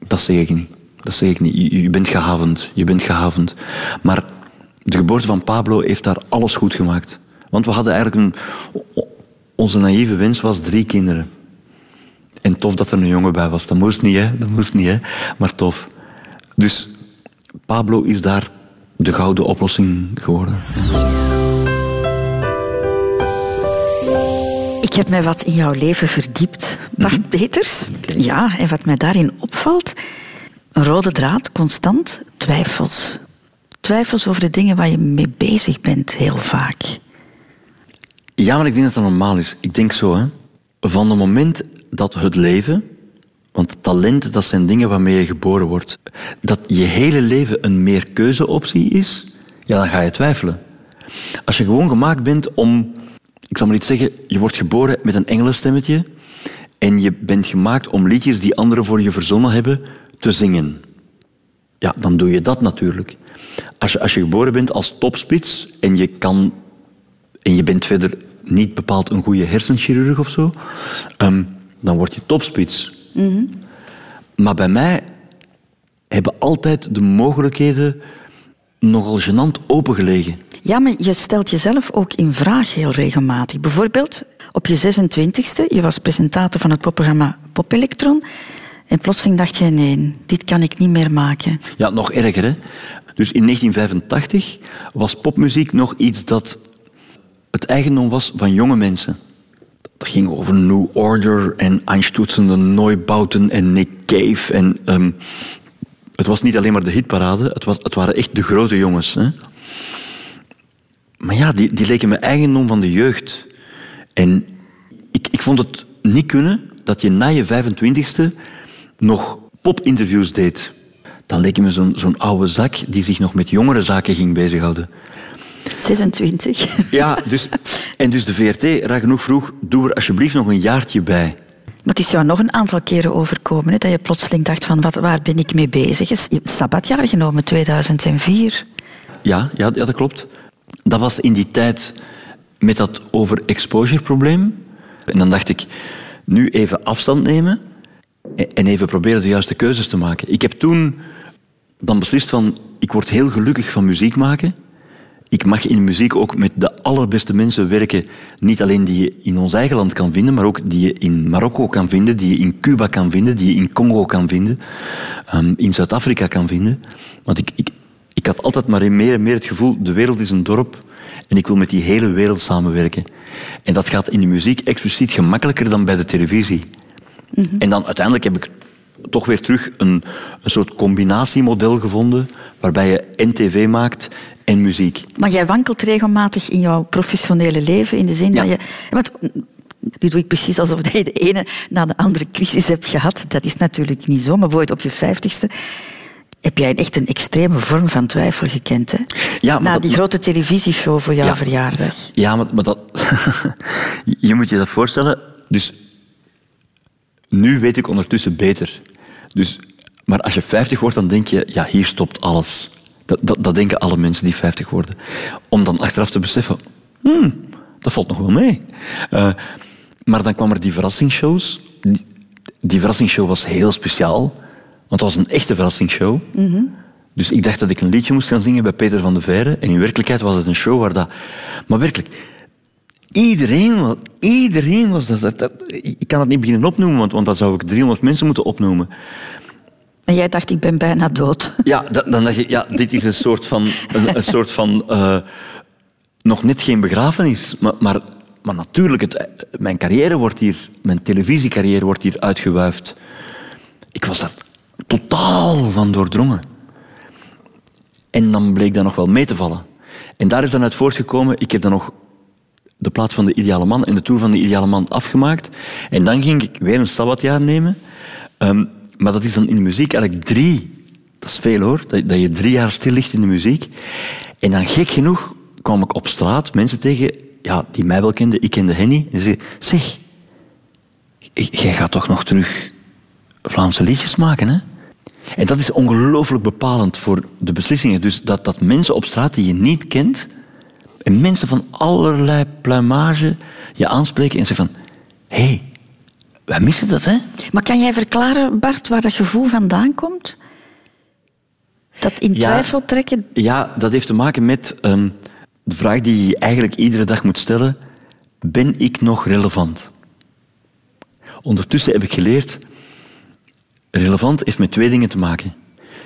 Dat zeg ik niet. Dat zeg ik niet. Je, je bent gehavend. Je bent gehavend. Maar de geboorte van Pablo heeft daar alles goed gemaakt. Want we hadden eigenlijk een... Onze naïeve wens was drie kinderen. En tof dat er een jongen bij was. Dat moest niet, hè. Dat moest niet, hè. Maar tof. Dus Pablo is daar de gouden oplossing geworden. Ik heb mij wat in jouw leven verdiept, Bart -hmm. Peters. Okay. Ja, en wat mij daarin opvalt, een rode draad, constant, twijfels. Twijfels over de dingen waar je mee bezig bent, heel vaak. Ja, maar ik denk dat dat normaal is. Ik denk zo, hè. Van het moment dat het leven, want talent, dat zijn dingen waarmee je geboren wordt, dat je hele leven een meerkeuzeoptie is, ja, dan ga je twijfelen. Als je gewoon gemaakt bent om, ik zal maar iets zeggen, je wordt geboren met een engelenstemmetje en je bent gemaakt om liedjes die anderen voor je verzonnen hebben te zingen. Ja, dan doe je dat natuurlijk. Als je, als je geboren bent als topspits en je kan en je bent verder niet bepaald een goede hersenchirurg of zo, um, dan word je topspits. Mm -hmm. Maar bij mij hebben altijd de mogelijkheden nogal gênant opengelegen. Ja, maar je stelt jezelf ook in vraag heel regelmatig. Bijvoorbeeld op je 26e, je was presentator van het popprogramma Pop Electron. En plotseling dacht je, nee, dit kan ik niet meer maken. Ja, nog erger hè. Dus in 1985 was popmuziek nog iets dat het eigendom was van jonge mensen. Dat ging over New Order en Einstürzende Neubauten en Nick Cave. En, ehm, het was niet alleen maar de hitparade, het, was, het waren echt de grote jongens. Hè. Maar ja, die, die leken me eigendom van de jeugd. En ik, ik vond het niet kunnen dat je na je 25ste nog popinterviews deed. Dan leek je me zo'n zo'n oude zak die zich nog met jongere zaken ging bezighouden. 26. Ja, dus, en dus de VRT, raar genoeg vroeg, doe er alsjeblieft nog een jaartje bij. Maar het is jou nog een aantal keren overkomen, hè, dat je plotseling dacht van, wat, waar ben ik mee bezig? Je hebt sabbatjaar genomen, 2004. Ja, ja, ja, dat klopt. Dat was in die tijd met dat overexposure probleem. En dan dacht ik, nu even afstand nemen en even proberen de juiste keuzes te maken. Ik heb toen dan beslist van, ik word heel gelukkig van muziek maken. Ik mag in muziek ook met de allerbeste mensen werken. Niet alleen die je in ons eigen land kan vinden, maar ook die je in Marokko kan vinden, die je in Cuba kan vinden, die je in Congo kan vinden, um, in Zuid-Afrika kan vinden. Want ik, ik, ik had altijd maar meer en meer het gevoel, de wereld is een dorp en ik wil met die hele wereld samenwerken. En dat gaat in de muziek expliciet gemakkelijker dan bij de televisie. Mm -hmm. En dan uiteindelijk heb ik toch weer terug een, een soort combinatiemodel gevonden waarbij je en tv maakt en muziek. Maar jij wankelt regelmatig in jouw professionele leven in de zin Ja. dat je... Want, nu doe ik precies alsof je de ene na de andere crisis hebt gehad. Dat is natuurlijk niet zo, maar bijvoorbeeld op je vijftigste heb jij echt een extreme vorm van twijfel gekend. Hè? Ja, maar na dat- die grote televisieshow voor jouw Ja. verjaardag. Ja, maar, maar dat... je moet je dat voorstellen. Dus nu weet ik ondertussen beter. Dus, maar als je 50 wordt, dan denk je, ja, hier stopt alles. Dat, dat, dat denken alle mensen die 50 worden. Om dan achteraf te beseffen, hmm, dat valt nog wel mee. Eh, maar dan kwam er die verrassingsshows. Die, die verrassingsshow was heel speciaal, want het was een echte verrassingsshow. Dus ik dacht dat ik een liedje moest gaan zingen bij Peter van de Veire. En in werkelijkheid was het een show waar dat... Maar werkelijk, iedereen, iedereen was dat, dat, dat- Ik kan het niet beginnen opnoemen, want, want dan zou ik 300 mensen moeten opnoemen. En jij dacht, ik ben bijna dood. Ja, da- dan dacht je, ja, dit is een soort van... Een, een soort van eh, nog net geen begrafenis, maar... maar maar natuurlijk, het, mijn carrière wordt hier, mijn televisiecarrière wordt hier uitgewuifd. Ik was daar totaal van doordrongen. En dan bleek dat nog wel mee te vallen. En daar is dan uit voortgekomen, ik heb dan nog de plaats van de ideale man en de tour van de ideale man afgemaakt. En dan ging ik weer een sabbatjaar nemen. Ehm, maar dat is dan in de muziek eigenlijk drie. Dat is veel hoor, dat, dat je drie jaar stil ligt in de muziek. En dan gek genoeg kwam ik op straat mensen tegen, ja, die mij wel kenden, ik kende Henny. En ze zeiden, zeg, jij gaat toch nog terug Vlaamse liedjes maken, hè? En dat is ongelooflijk bepalend voor de beslissingen. Dus dat, dat mensen op straat die je niet kent, en mensen van allerlei pluimage je aanspreken en zeggen van... Hé, hey, wij missen dat, hè? Maar kan jij verklaren, Bart, waar dat gevoel vandaan komt? Dat in Ja. twijfel trekken? Ja, dat heeft te maken met ehm, de vraag die je eigenlijk iedere dag moet stellen. Ben ik nog relevant? Ondertussen heb ik geleerd... Relevant heeft met twee dingen te maken.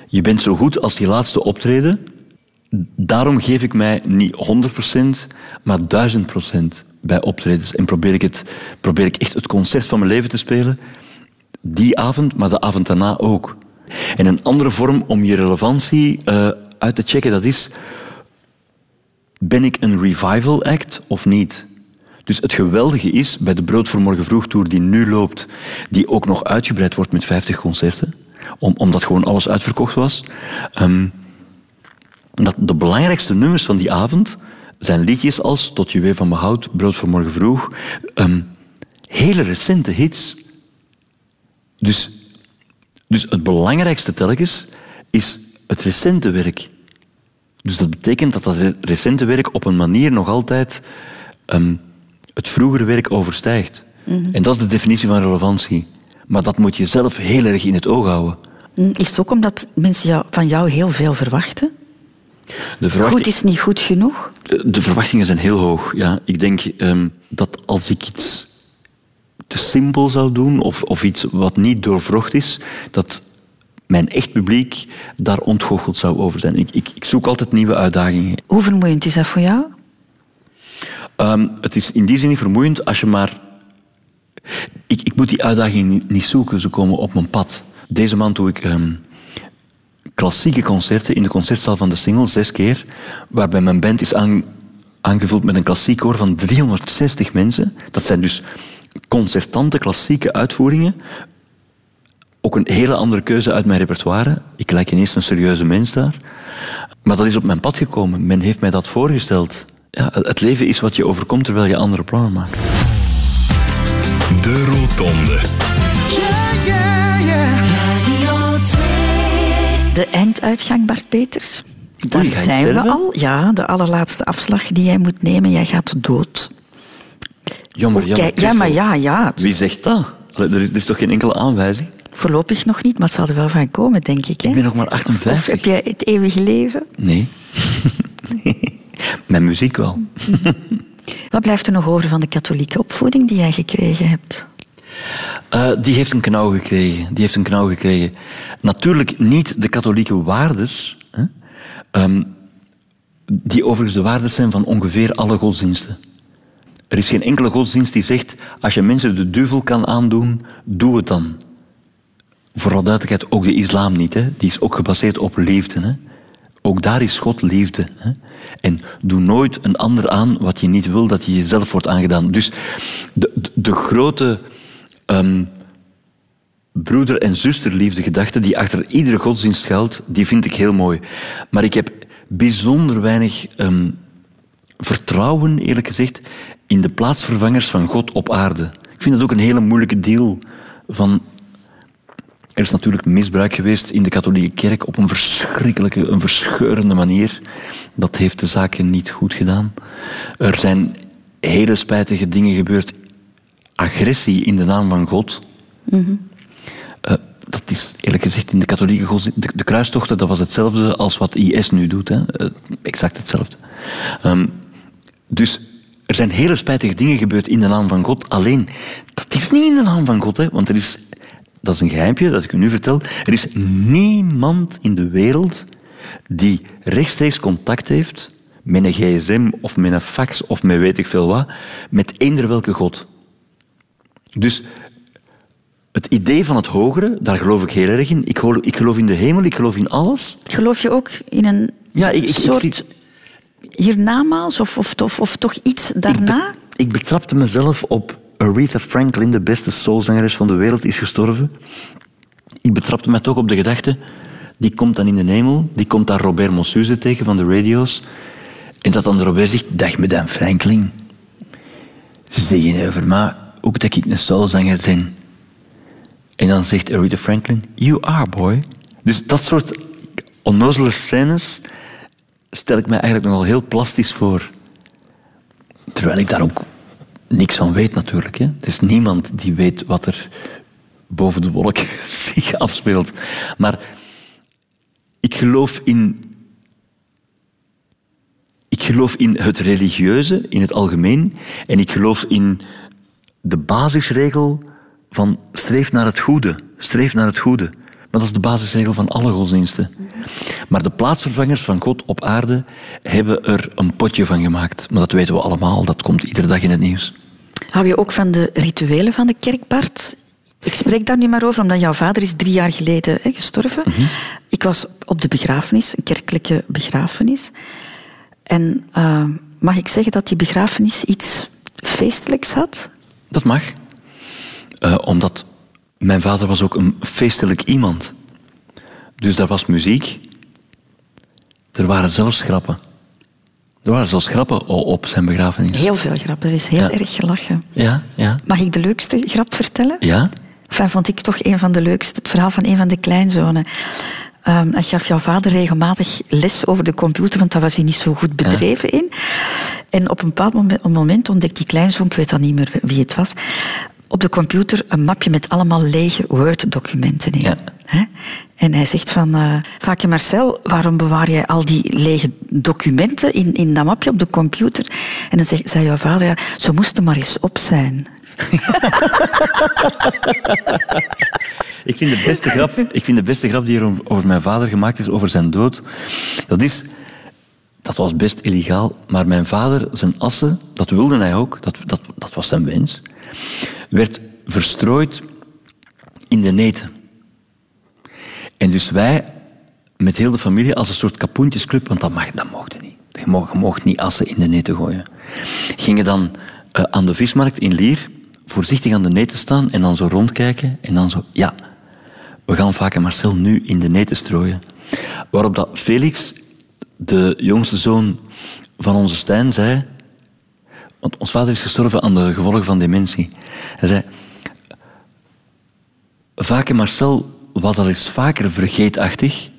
Je bent zo goed als die laatste optreden. Daarom geef ik mij niet 100%, maar 1000% bij optredens. En probeer ik, het, probeer ik echt het concert van mijn leven te spelen. Die avond, maar de avond daarna ook. En een andere vorm om je relevantie eh, uit te checken, dat is... Ben ik een revival act of niet? Dus het geweldige is, bij de Brood voor Morgen Vroeg Tour die nu loopt, die ook nog uitgebreid wordt met 50 concerten, om, omdat gewoon alles uitverkocht was, ehm, dat de belangrijkste nummers van die avond zijn liedjes als Tot je weer van me houdt, Brood voor Morgen Vroeg, ehm, hele recente hits. Dus, dus het belangrijkste telkens is het recente werk. Dus dat betekent dat dat re- recente werk op een manier nog altijd ehm, het vroegere werk overstijgt. En dat is de definitie van relevantie. Maar dat moet je zelf heel erg in het oog houden. Hm, Is het ook omdat mensen jou- van jou heel veel verwachten? De verwachting- Goed is niet goed genoeg? De verwachtingen zijn heel hoog. Ja. Ik denk ehm, dat als ik iets te simpel zou doen of, of iets wat niet doorvrocht is, dat mijn echt publiek daar ontgoocheld zou over zijn. Ik, ik, ik zoek altijd nieuwe uitdagingen. Hoe vermoeiend is dat voor jou? Ehm, het is in die zin niet vermoeiend als je maar... Ik, ik moet die uitdagingen niet, niet zoeken, ze komen op mijn pad. Deze maand doe ik ehm, klassieke concerten in de concertzaal van de Single, zes keer, waarbij mijn band is aan- aangevuld met een klassiek koor van 360 mensen. Dat zijn dus concertante klassieke uitvoeringen. Ook een hele andere keuze uit mijn repertoire. Ik lijk ineens een serieuze mens daar. Maar dat is op mijn pad gekomen. Men heeft mij dat voorgesteld. Ja, het leven is wat je overkomt terwijl je andere plannen maakt. De Rotonde. De einduitgang, Bart Peters. Daar Oei, zijn we al. Ja, de allerlaatste afslag die jij moet nemen. Jij gaat dood. Jammer, jammer. ja, maar ja, ja. Wie zegt dat? Allee, Er is, toch geen enkele aanwijzing? Voorlopig nog niet, maar het zal er wel van komen, denk ik. Hè? Ik ben nog maar Of 58. heb jij het eeuwige leven? Nee. Mijn muziek wel. Wat blijft er nog over van de katholieke opvoeding die jij gekregen hebt? Eh, die heeft een knauw gekregen. Die heeft een knauw gekregen. Natuurlijk niet de katholieke waardes, hè? Ehm, die overigens de waardes zijn van ongeveer alle godsdiensten. Er is geen enkele godsdienst die zegt, als je mensen de duivel kan aandoen, doe het dan. Vooral duidelijkheid, ook de islam niet. Hè? Die is ook gebaseerd op liefde. Hè? Ook daar is God liefde. Hè? En doe nooit een ander aan wat je niet wil dat je jezelf wordt aangedaan. Dus de, de, de grote ehm, broeder- en zusterliefde gedachte die achter iedere godsdienst schuilt, die vind ik heel mooi. Maar ik heb bijzonder weinig ehm, vertrouwen, eerlijk gezegd, in de plaatsvervangers van God op aarde. Ik vind dat ook een hele moeilijke deal van er is natuurlijk misbruik geweest in de katholieke kerk op een verschrikkelijke, een verscheurende manier. Dat heeft de zaken niet goed gedaan. Er zijn hele spijtige dingen gebeurd. Agressie in de naam van God. Eh, dat is eerlijk gezegd in de katholieke de kruistochten, dat was hetzelfde als wat IS nu doet. Hè. Eh, exact hetzelfde. Ehm, dus er zijn hele spijtige dingen gebeurd in de naam van God. Alleen, dat is niet in de naam van God. Hè, want er is... Dat is een geheimpje dat ik u nu vertel. Er is niemand in de wereld die rechtstreeks contact heeft met een gsm of met een fax of met weet ik veel wat, met eender welke God. Dus het idee van het hogere, daar geloof ik heel erg in. Ik geloof, ik geloof in de hemel, ik geloof in alles. Geloof je ook in een Ja, ik- ik- soort hiernamaals of, of, of, of toch iets daarna? Ik, be- ik betrapte mezelf op Aretha Franklin, de beste soulzangeres van de wereld, is gestorven. Ik betrapte me toch op de gedachte, die komt dan in de hemel, die komt daar Robert Mossuze tegen van de radio's. En dat dan Robert zegt, dag madame Franklin. Ze zeggen over mij ook dat ik een soulzanger ben. En dan zegt Aretha Franklin, you are boy. Dus dat soort onnozele scènes stel ik mij eigenlijk nogal heel plastisch voor. Terwijl ik daar ook niks van weet natuurlijk. Hè. Er is niemand die weet wat er boven de wolk zich afspeelt. Maar ik geloof in... Ik geloof in het religieuze in het algemeen. En ik geloof in de basisregel van streef naar het goede. Streef naar het goede. Maar dat is de basisregel van alle godsdiensten. Maar de plaatsvervangers van God op aarde hebben er een potje van gemaakt. Maar dat weten we allemaal, dat komt iedere dag in het nieuws. Hou je ook van de rituelen van de kerk, Bart? Ik spreek daar nu maar over, omdat jouw vader is drie jaar geleden hè, gestorven. Ik was op de begrafenis, een kerkelijke begrafenis. En eh, mag ik zeggen dat die begrafenis iets feestelijks had? Dat mag. Eh, omdat mijn vader was ook een feestelijk iemand. Dus daar was muziek. Er waren zelfs grappen. Er waren zelfs grappen op zijn begrafenis. Heel veel grappen, er is heel Ja. erg gelachen. Ja, ja, Mag ik de leukste grap vertellen? ja. Enfin, vond ik toch een van de leukste. Het verhaal van een van de kleinzonen. Hij gaf jouw vader regelmatig les over de computer, want daar was hij niet zo goed bedreven in. En op een bepaald moment, een moment ontdekte die kleinzoon, ik weet dan niet meer wie het was, op de computer een mapje met allemaal lege Word-documenten in. Ja. Hè? En hij zegt van, eh Vaak Marcel, waarom bewaar jij al die lege documenten in, in dat mapje op de computer? En dan zegt, zei jouw vader, ja, ze moesten maar eens op zijn. Ik vind, de beste grap, ik vind de beste grap die er over mijn vader gemaakt is, over zijn dood, dat is... Dat was best illegaal, maar mijn vader, zijn assen, dat wilde hij ook, dat, dat, dat was zijn wens, werd verstrooid in de neten. En dus wij, met heel de familie, als een soort kapoentjesclub, want dat, mag, dat mocht niet. Je mocht, je mocht niet assen in de neten gooien. Gingen dan eh, aan de vismarkt in Lier voorzichtig aan de neten staan en dan zo rondkijken en dan zo, ja, we gaan vaak Marcel nu in de neten strooien. Waarop dat Felix, de jongste zoon van onze Stijn, zei... Want ons vader is gestorven aan de gevolgen van dementie. Hij zei... Vaak en Marcel was al eens vaker vergeetachtig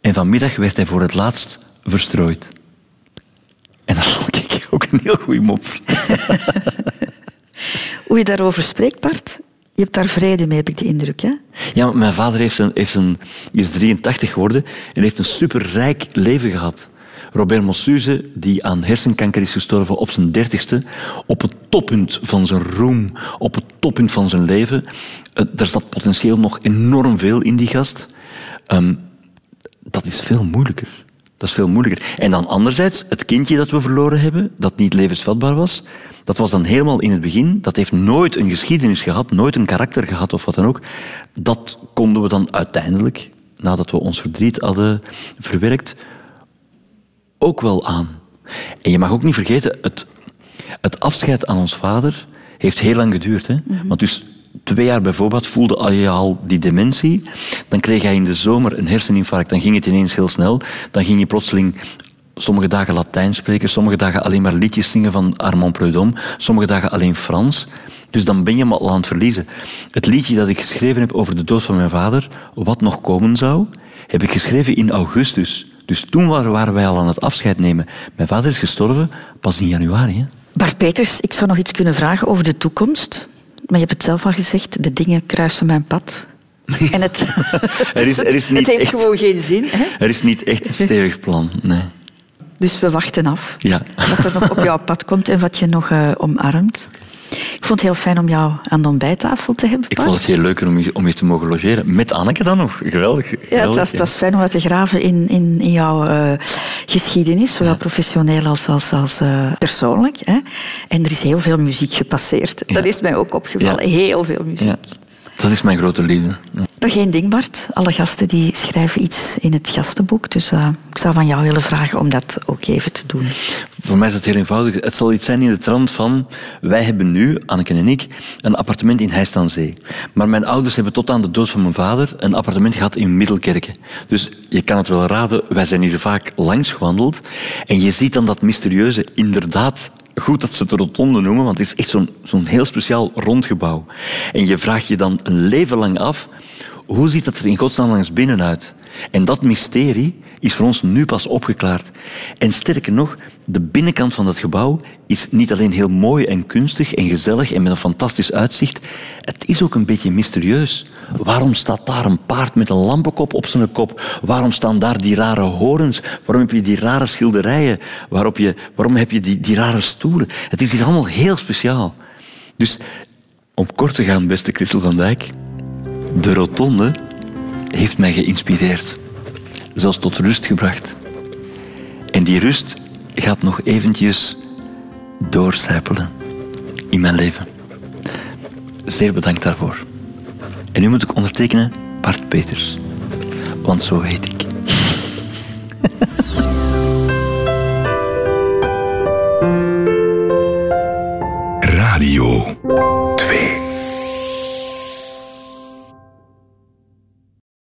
en vanmiddag werd hij voor het laatst verstrooid. En dat vond ik ook een heel goede mop. Hoe je daarover spreekt, Bart, je hebt daar vrede mee, heb ik de indruk. Hè? Ja, mijn vader heeft een, heeft een, is 83 geworden en heeft een superrijk leven gehad. Robert Mossuze, die aan hersenkanker is gestorven op zijn dertigste, op het toppunt van zijn roem, op het toppunt van zijn leven. Eh, Er zat potentieel nog enorm veel in die gast. Ehm, dat is veel moeilijker. Dat is veel moeilijker. En dan anderzijds, het kindje dat we verloren hebben, dat niet levensvatbaar was, dat was dan helemaal in het begin. Dat heeft nooit een geschiedenis gehad, nooit een karakter gehad of wat dan ook. Dat konden we dan uiteindelijk, nadat we ons verdriet hadden verwerkt, ook wel aan. En je mag ook niet vergeten, het, het afscheid aan ons vader heeft heel lang geduurd. Hè? Want dus twee jaar bijvoorbeeld voelde je al die dementie. Dan kreeg hij in de zomer een herseninfarct. Dan ging het ineens heel snel. Dan ging je plotseling sommige dagen Latijn spreken, sommige dagen alleen maar liedjes zingen van Armand Prudhomme, sommige dagen alleen Frans. Dus dan ben je hem al aan het verliezen. Het liedje dat ik geschreven heb over de dood van mijn vader, Wat nog komen zou, heb ik geschreven in augustus. Dus toen waren wij al aan het afscheid nemen. Mijn vader is gestorven pas in januari. Hè? Bart Peters, ik zou nog iets kunnen vragen over de toekomst. Maar je hebt het zelf al gezegd, de dingen kruisen mijn pad. En het, Er is- er is het niet heeft echt- gewoon geen zin. Hè? Er is niet echt een stevig plan, nee. Dus we wachten af Ja. wat er nog op jouw pad komt en wat je nog eh, omarmt. Ik vond het heel fijn om jou aan de ontbijttafel te hebben, Ik vond het heel leuk om je, om je te mogen logeren. Met Anneke dan nog. Geweldig. Ja, het was, het was fijn om wat te graven in, in, in jouw eh, geschiedenis, zowel professioneel als, als, als eh, persoonlijk. Hè. En er is heel veel muziek gepasseerd. Dat is mij ook opgevallen. Heel veel muziek. Dat is mijn grote liefde. Ja. Nog één ding, Bart. Alle gasten die schrijven iets in het gastenboek. Dus eh, ik zou van jou willen vragen om dat ook even te doen. Voor mij is het heel eenvoudig. Het zal iets zijn in de trant van... Wij hebben nu, Anneke en ik, een appartement in Heist aan Zee. Maar mijn ouders hebben tot aan de dood van mijn vader een appartement gehad in Middelkerken. Dus je kan het wel raden, wij zijn hier vaak langs gewandeld. En je ziet dan dat mysterieuze, inderdaad... Goed dat ze het rotonde noemen, want het is echt zo'n heel speciaal rondgebouw. En je vraagt je dan een leven lang af... Hoe ziet het er in godsnaam langs binnen uit? En dat mysterie is voor ons nu pas opgeklaard. En sterker nog, de binnenkant van dat gebouw is niet alleen heel mooi en kunstig en gezellig en met een fantastisch uitzicht. Het is ook een beetje mysterieus. Waarom staat daar een paard met een lampenkop op zijn kop? Waarom staan daar die rare horens? Waarom heb je die rare schilderijen? Waarop je, waarom heb je die, die rare stoelen? Het is hier allemaal heel speciaal. Dus om kort te gaan, beste Christel van Dijk, de rotonde heeft mij geïnspireerd. Zelfs tot rust gebracht. En die rust gaat nog eventjes doorcijpelen in mijn leven. Zeer bedankt daarvoor. En nu moet ik ondertekenen Bart Peters. Want zo heet ik. Radio 2.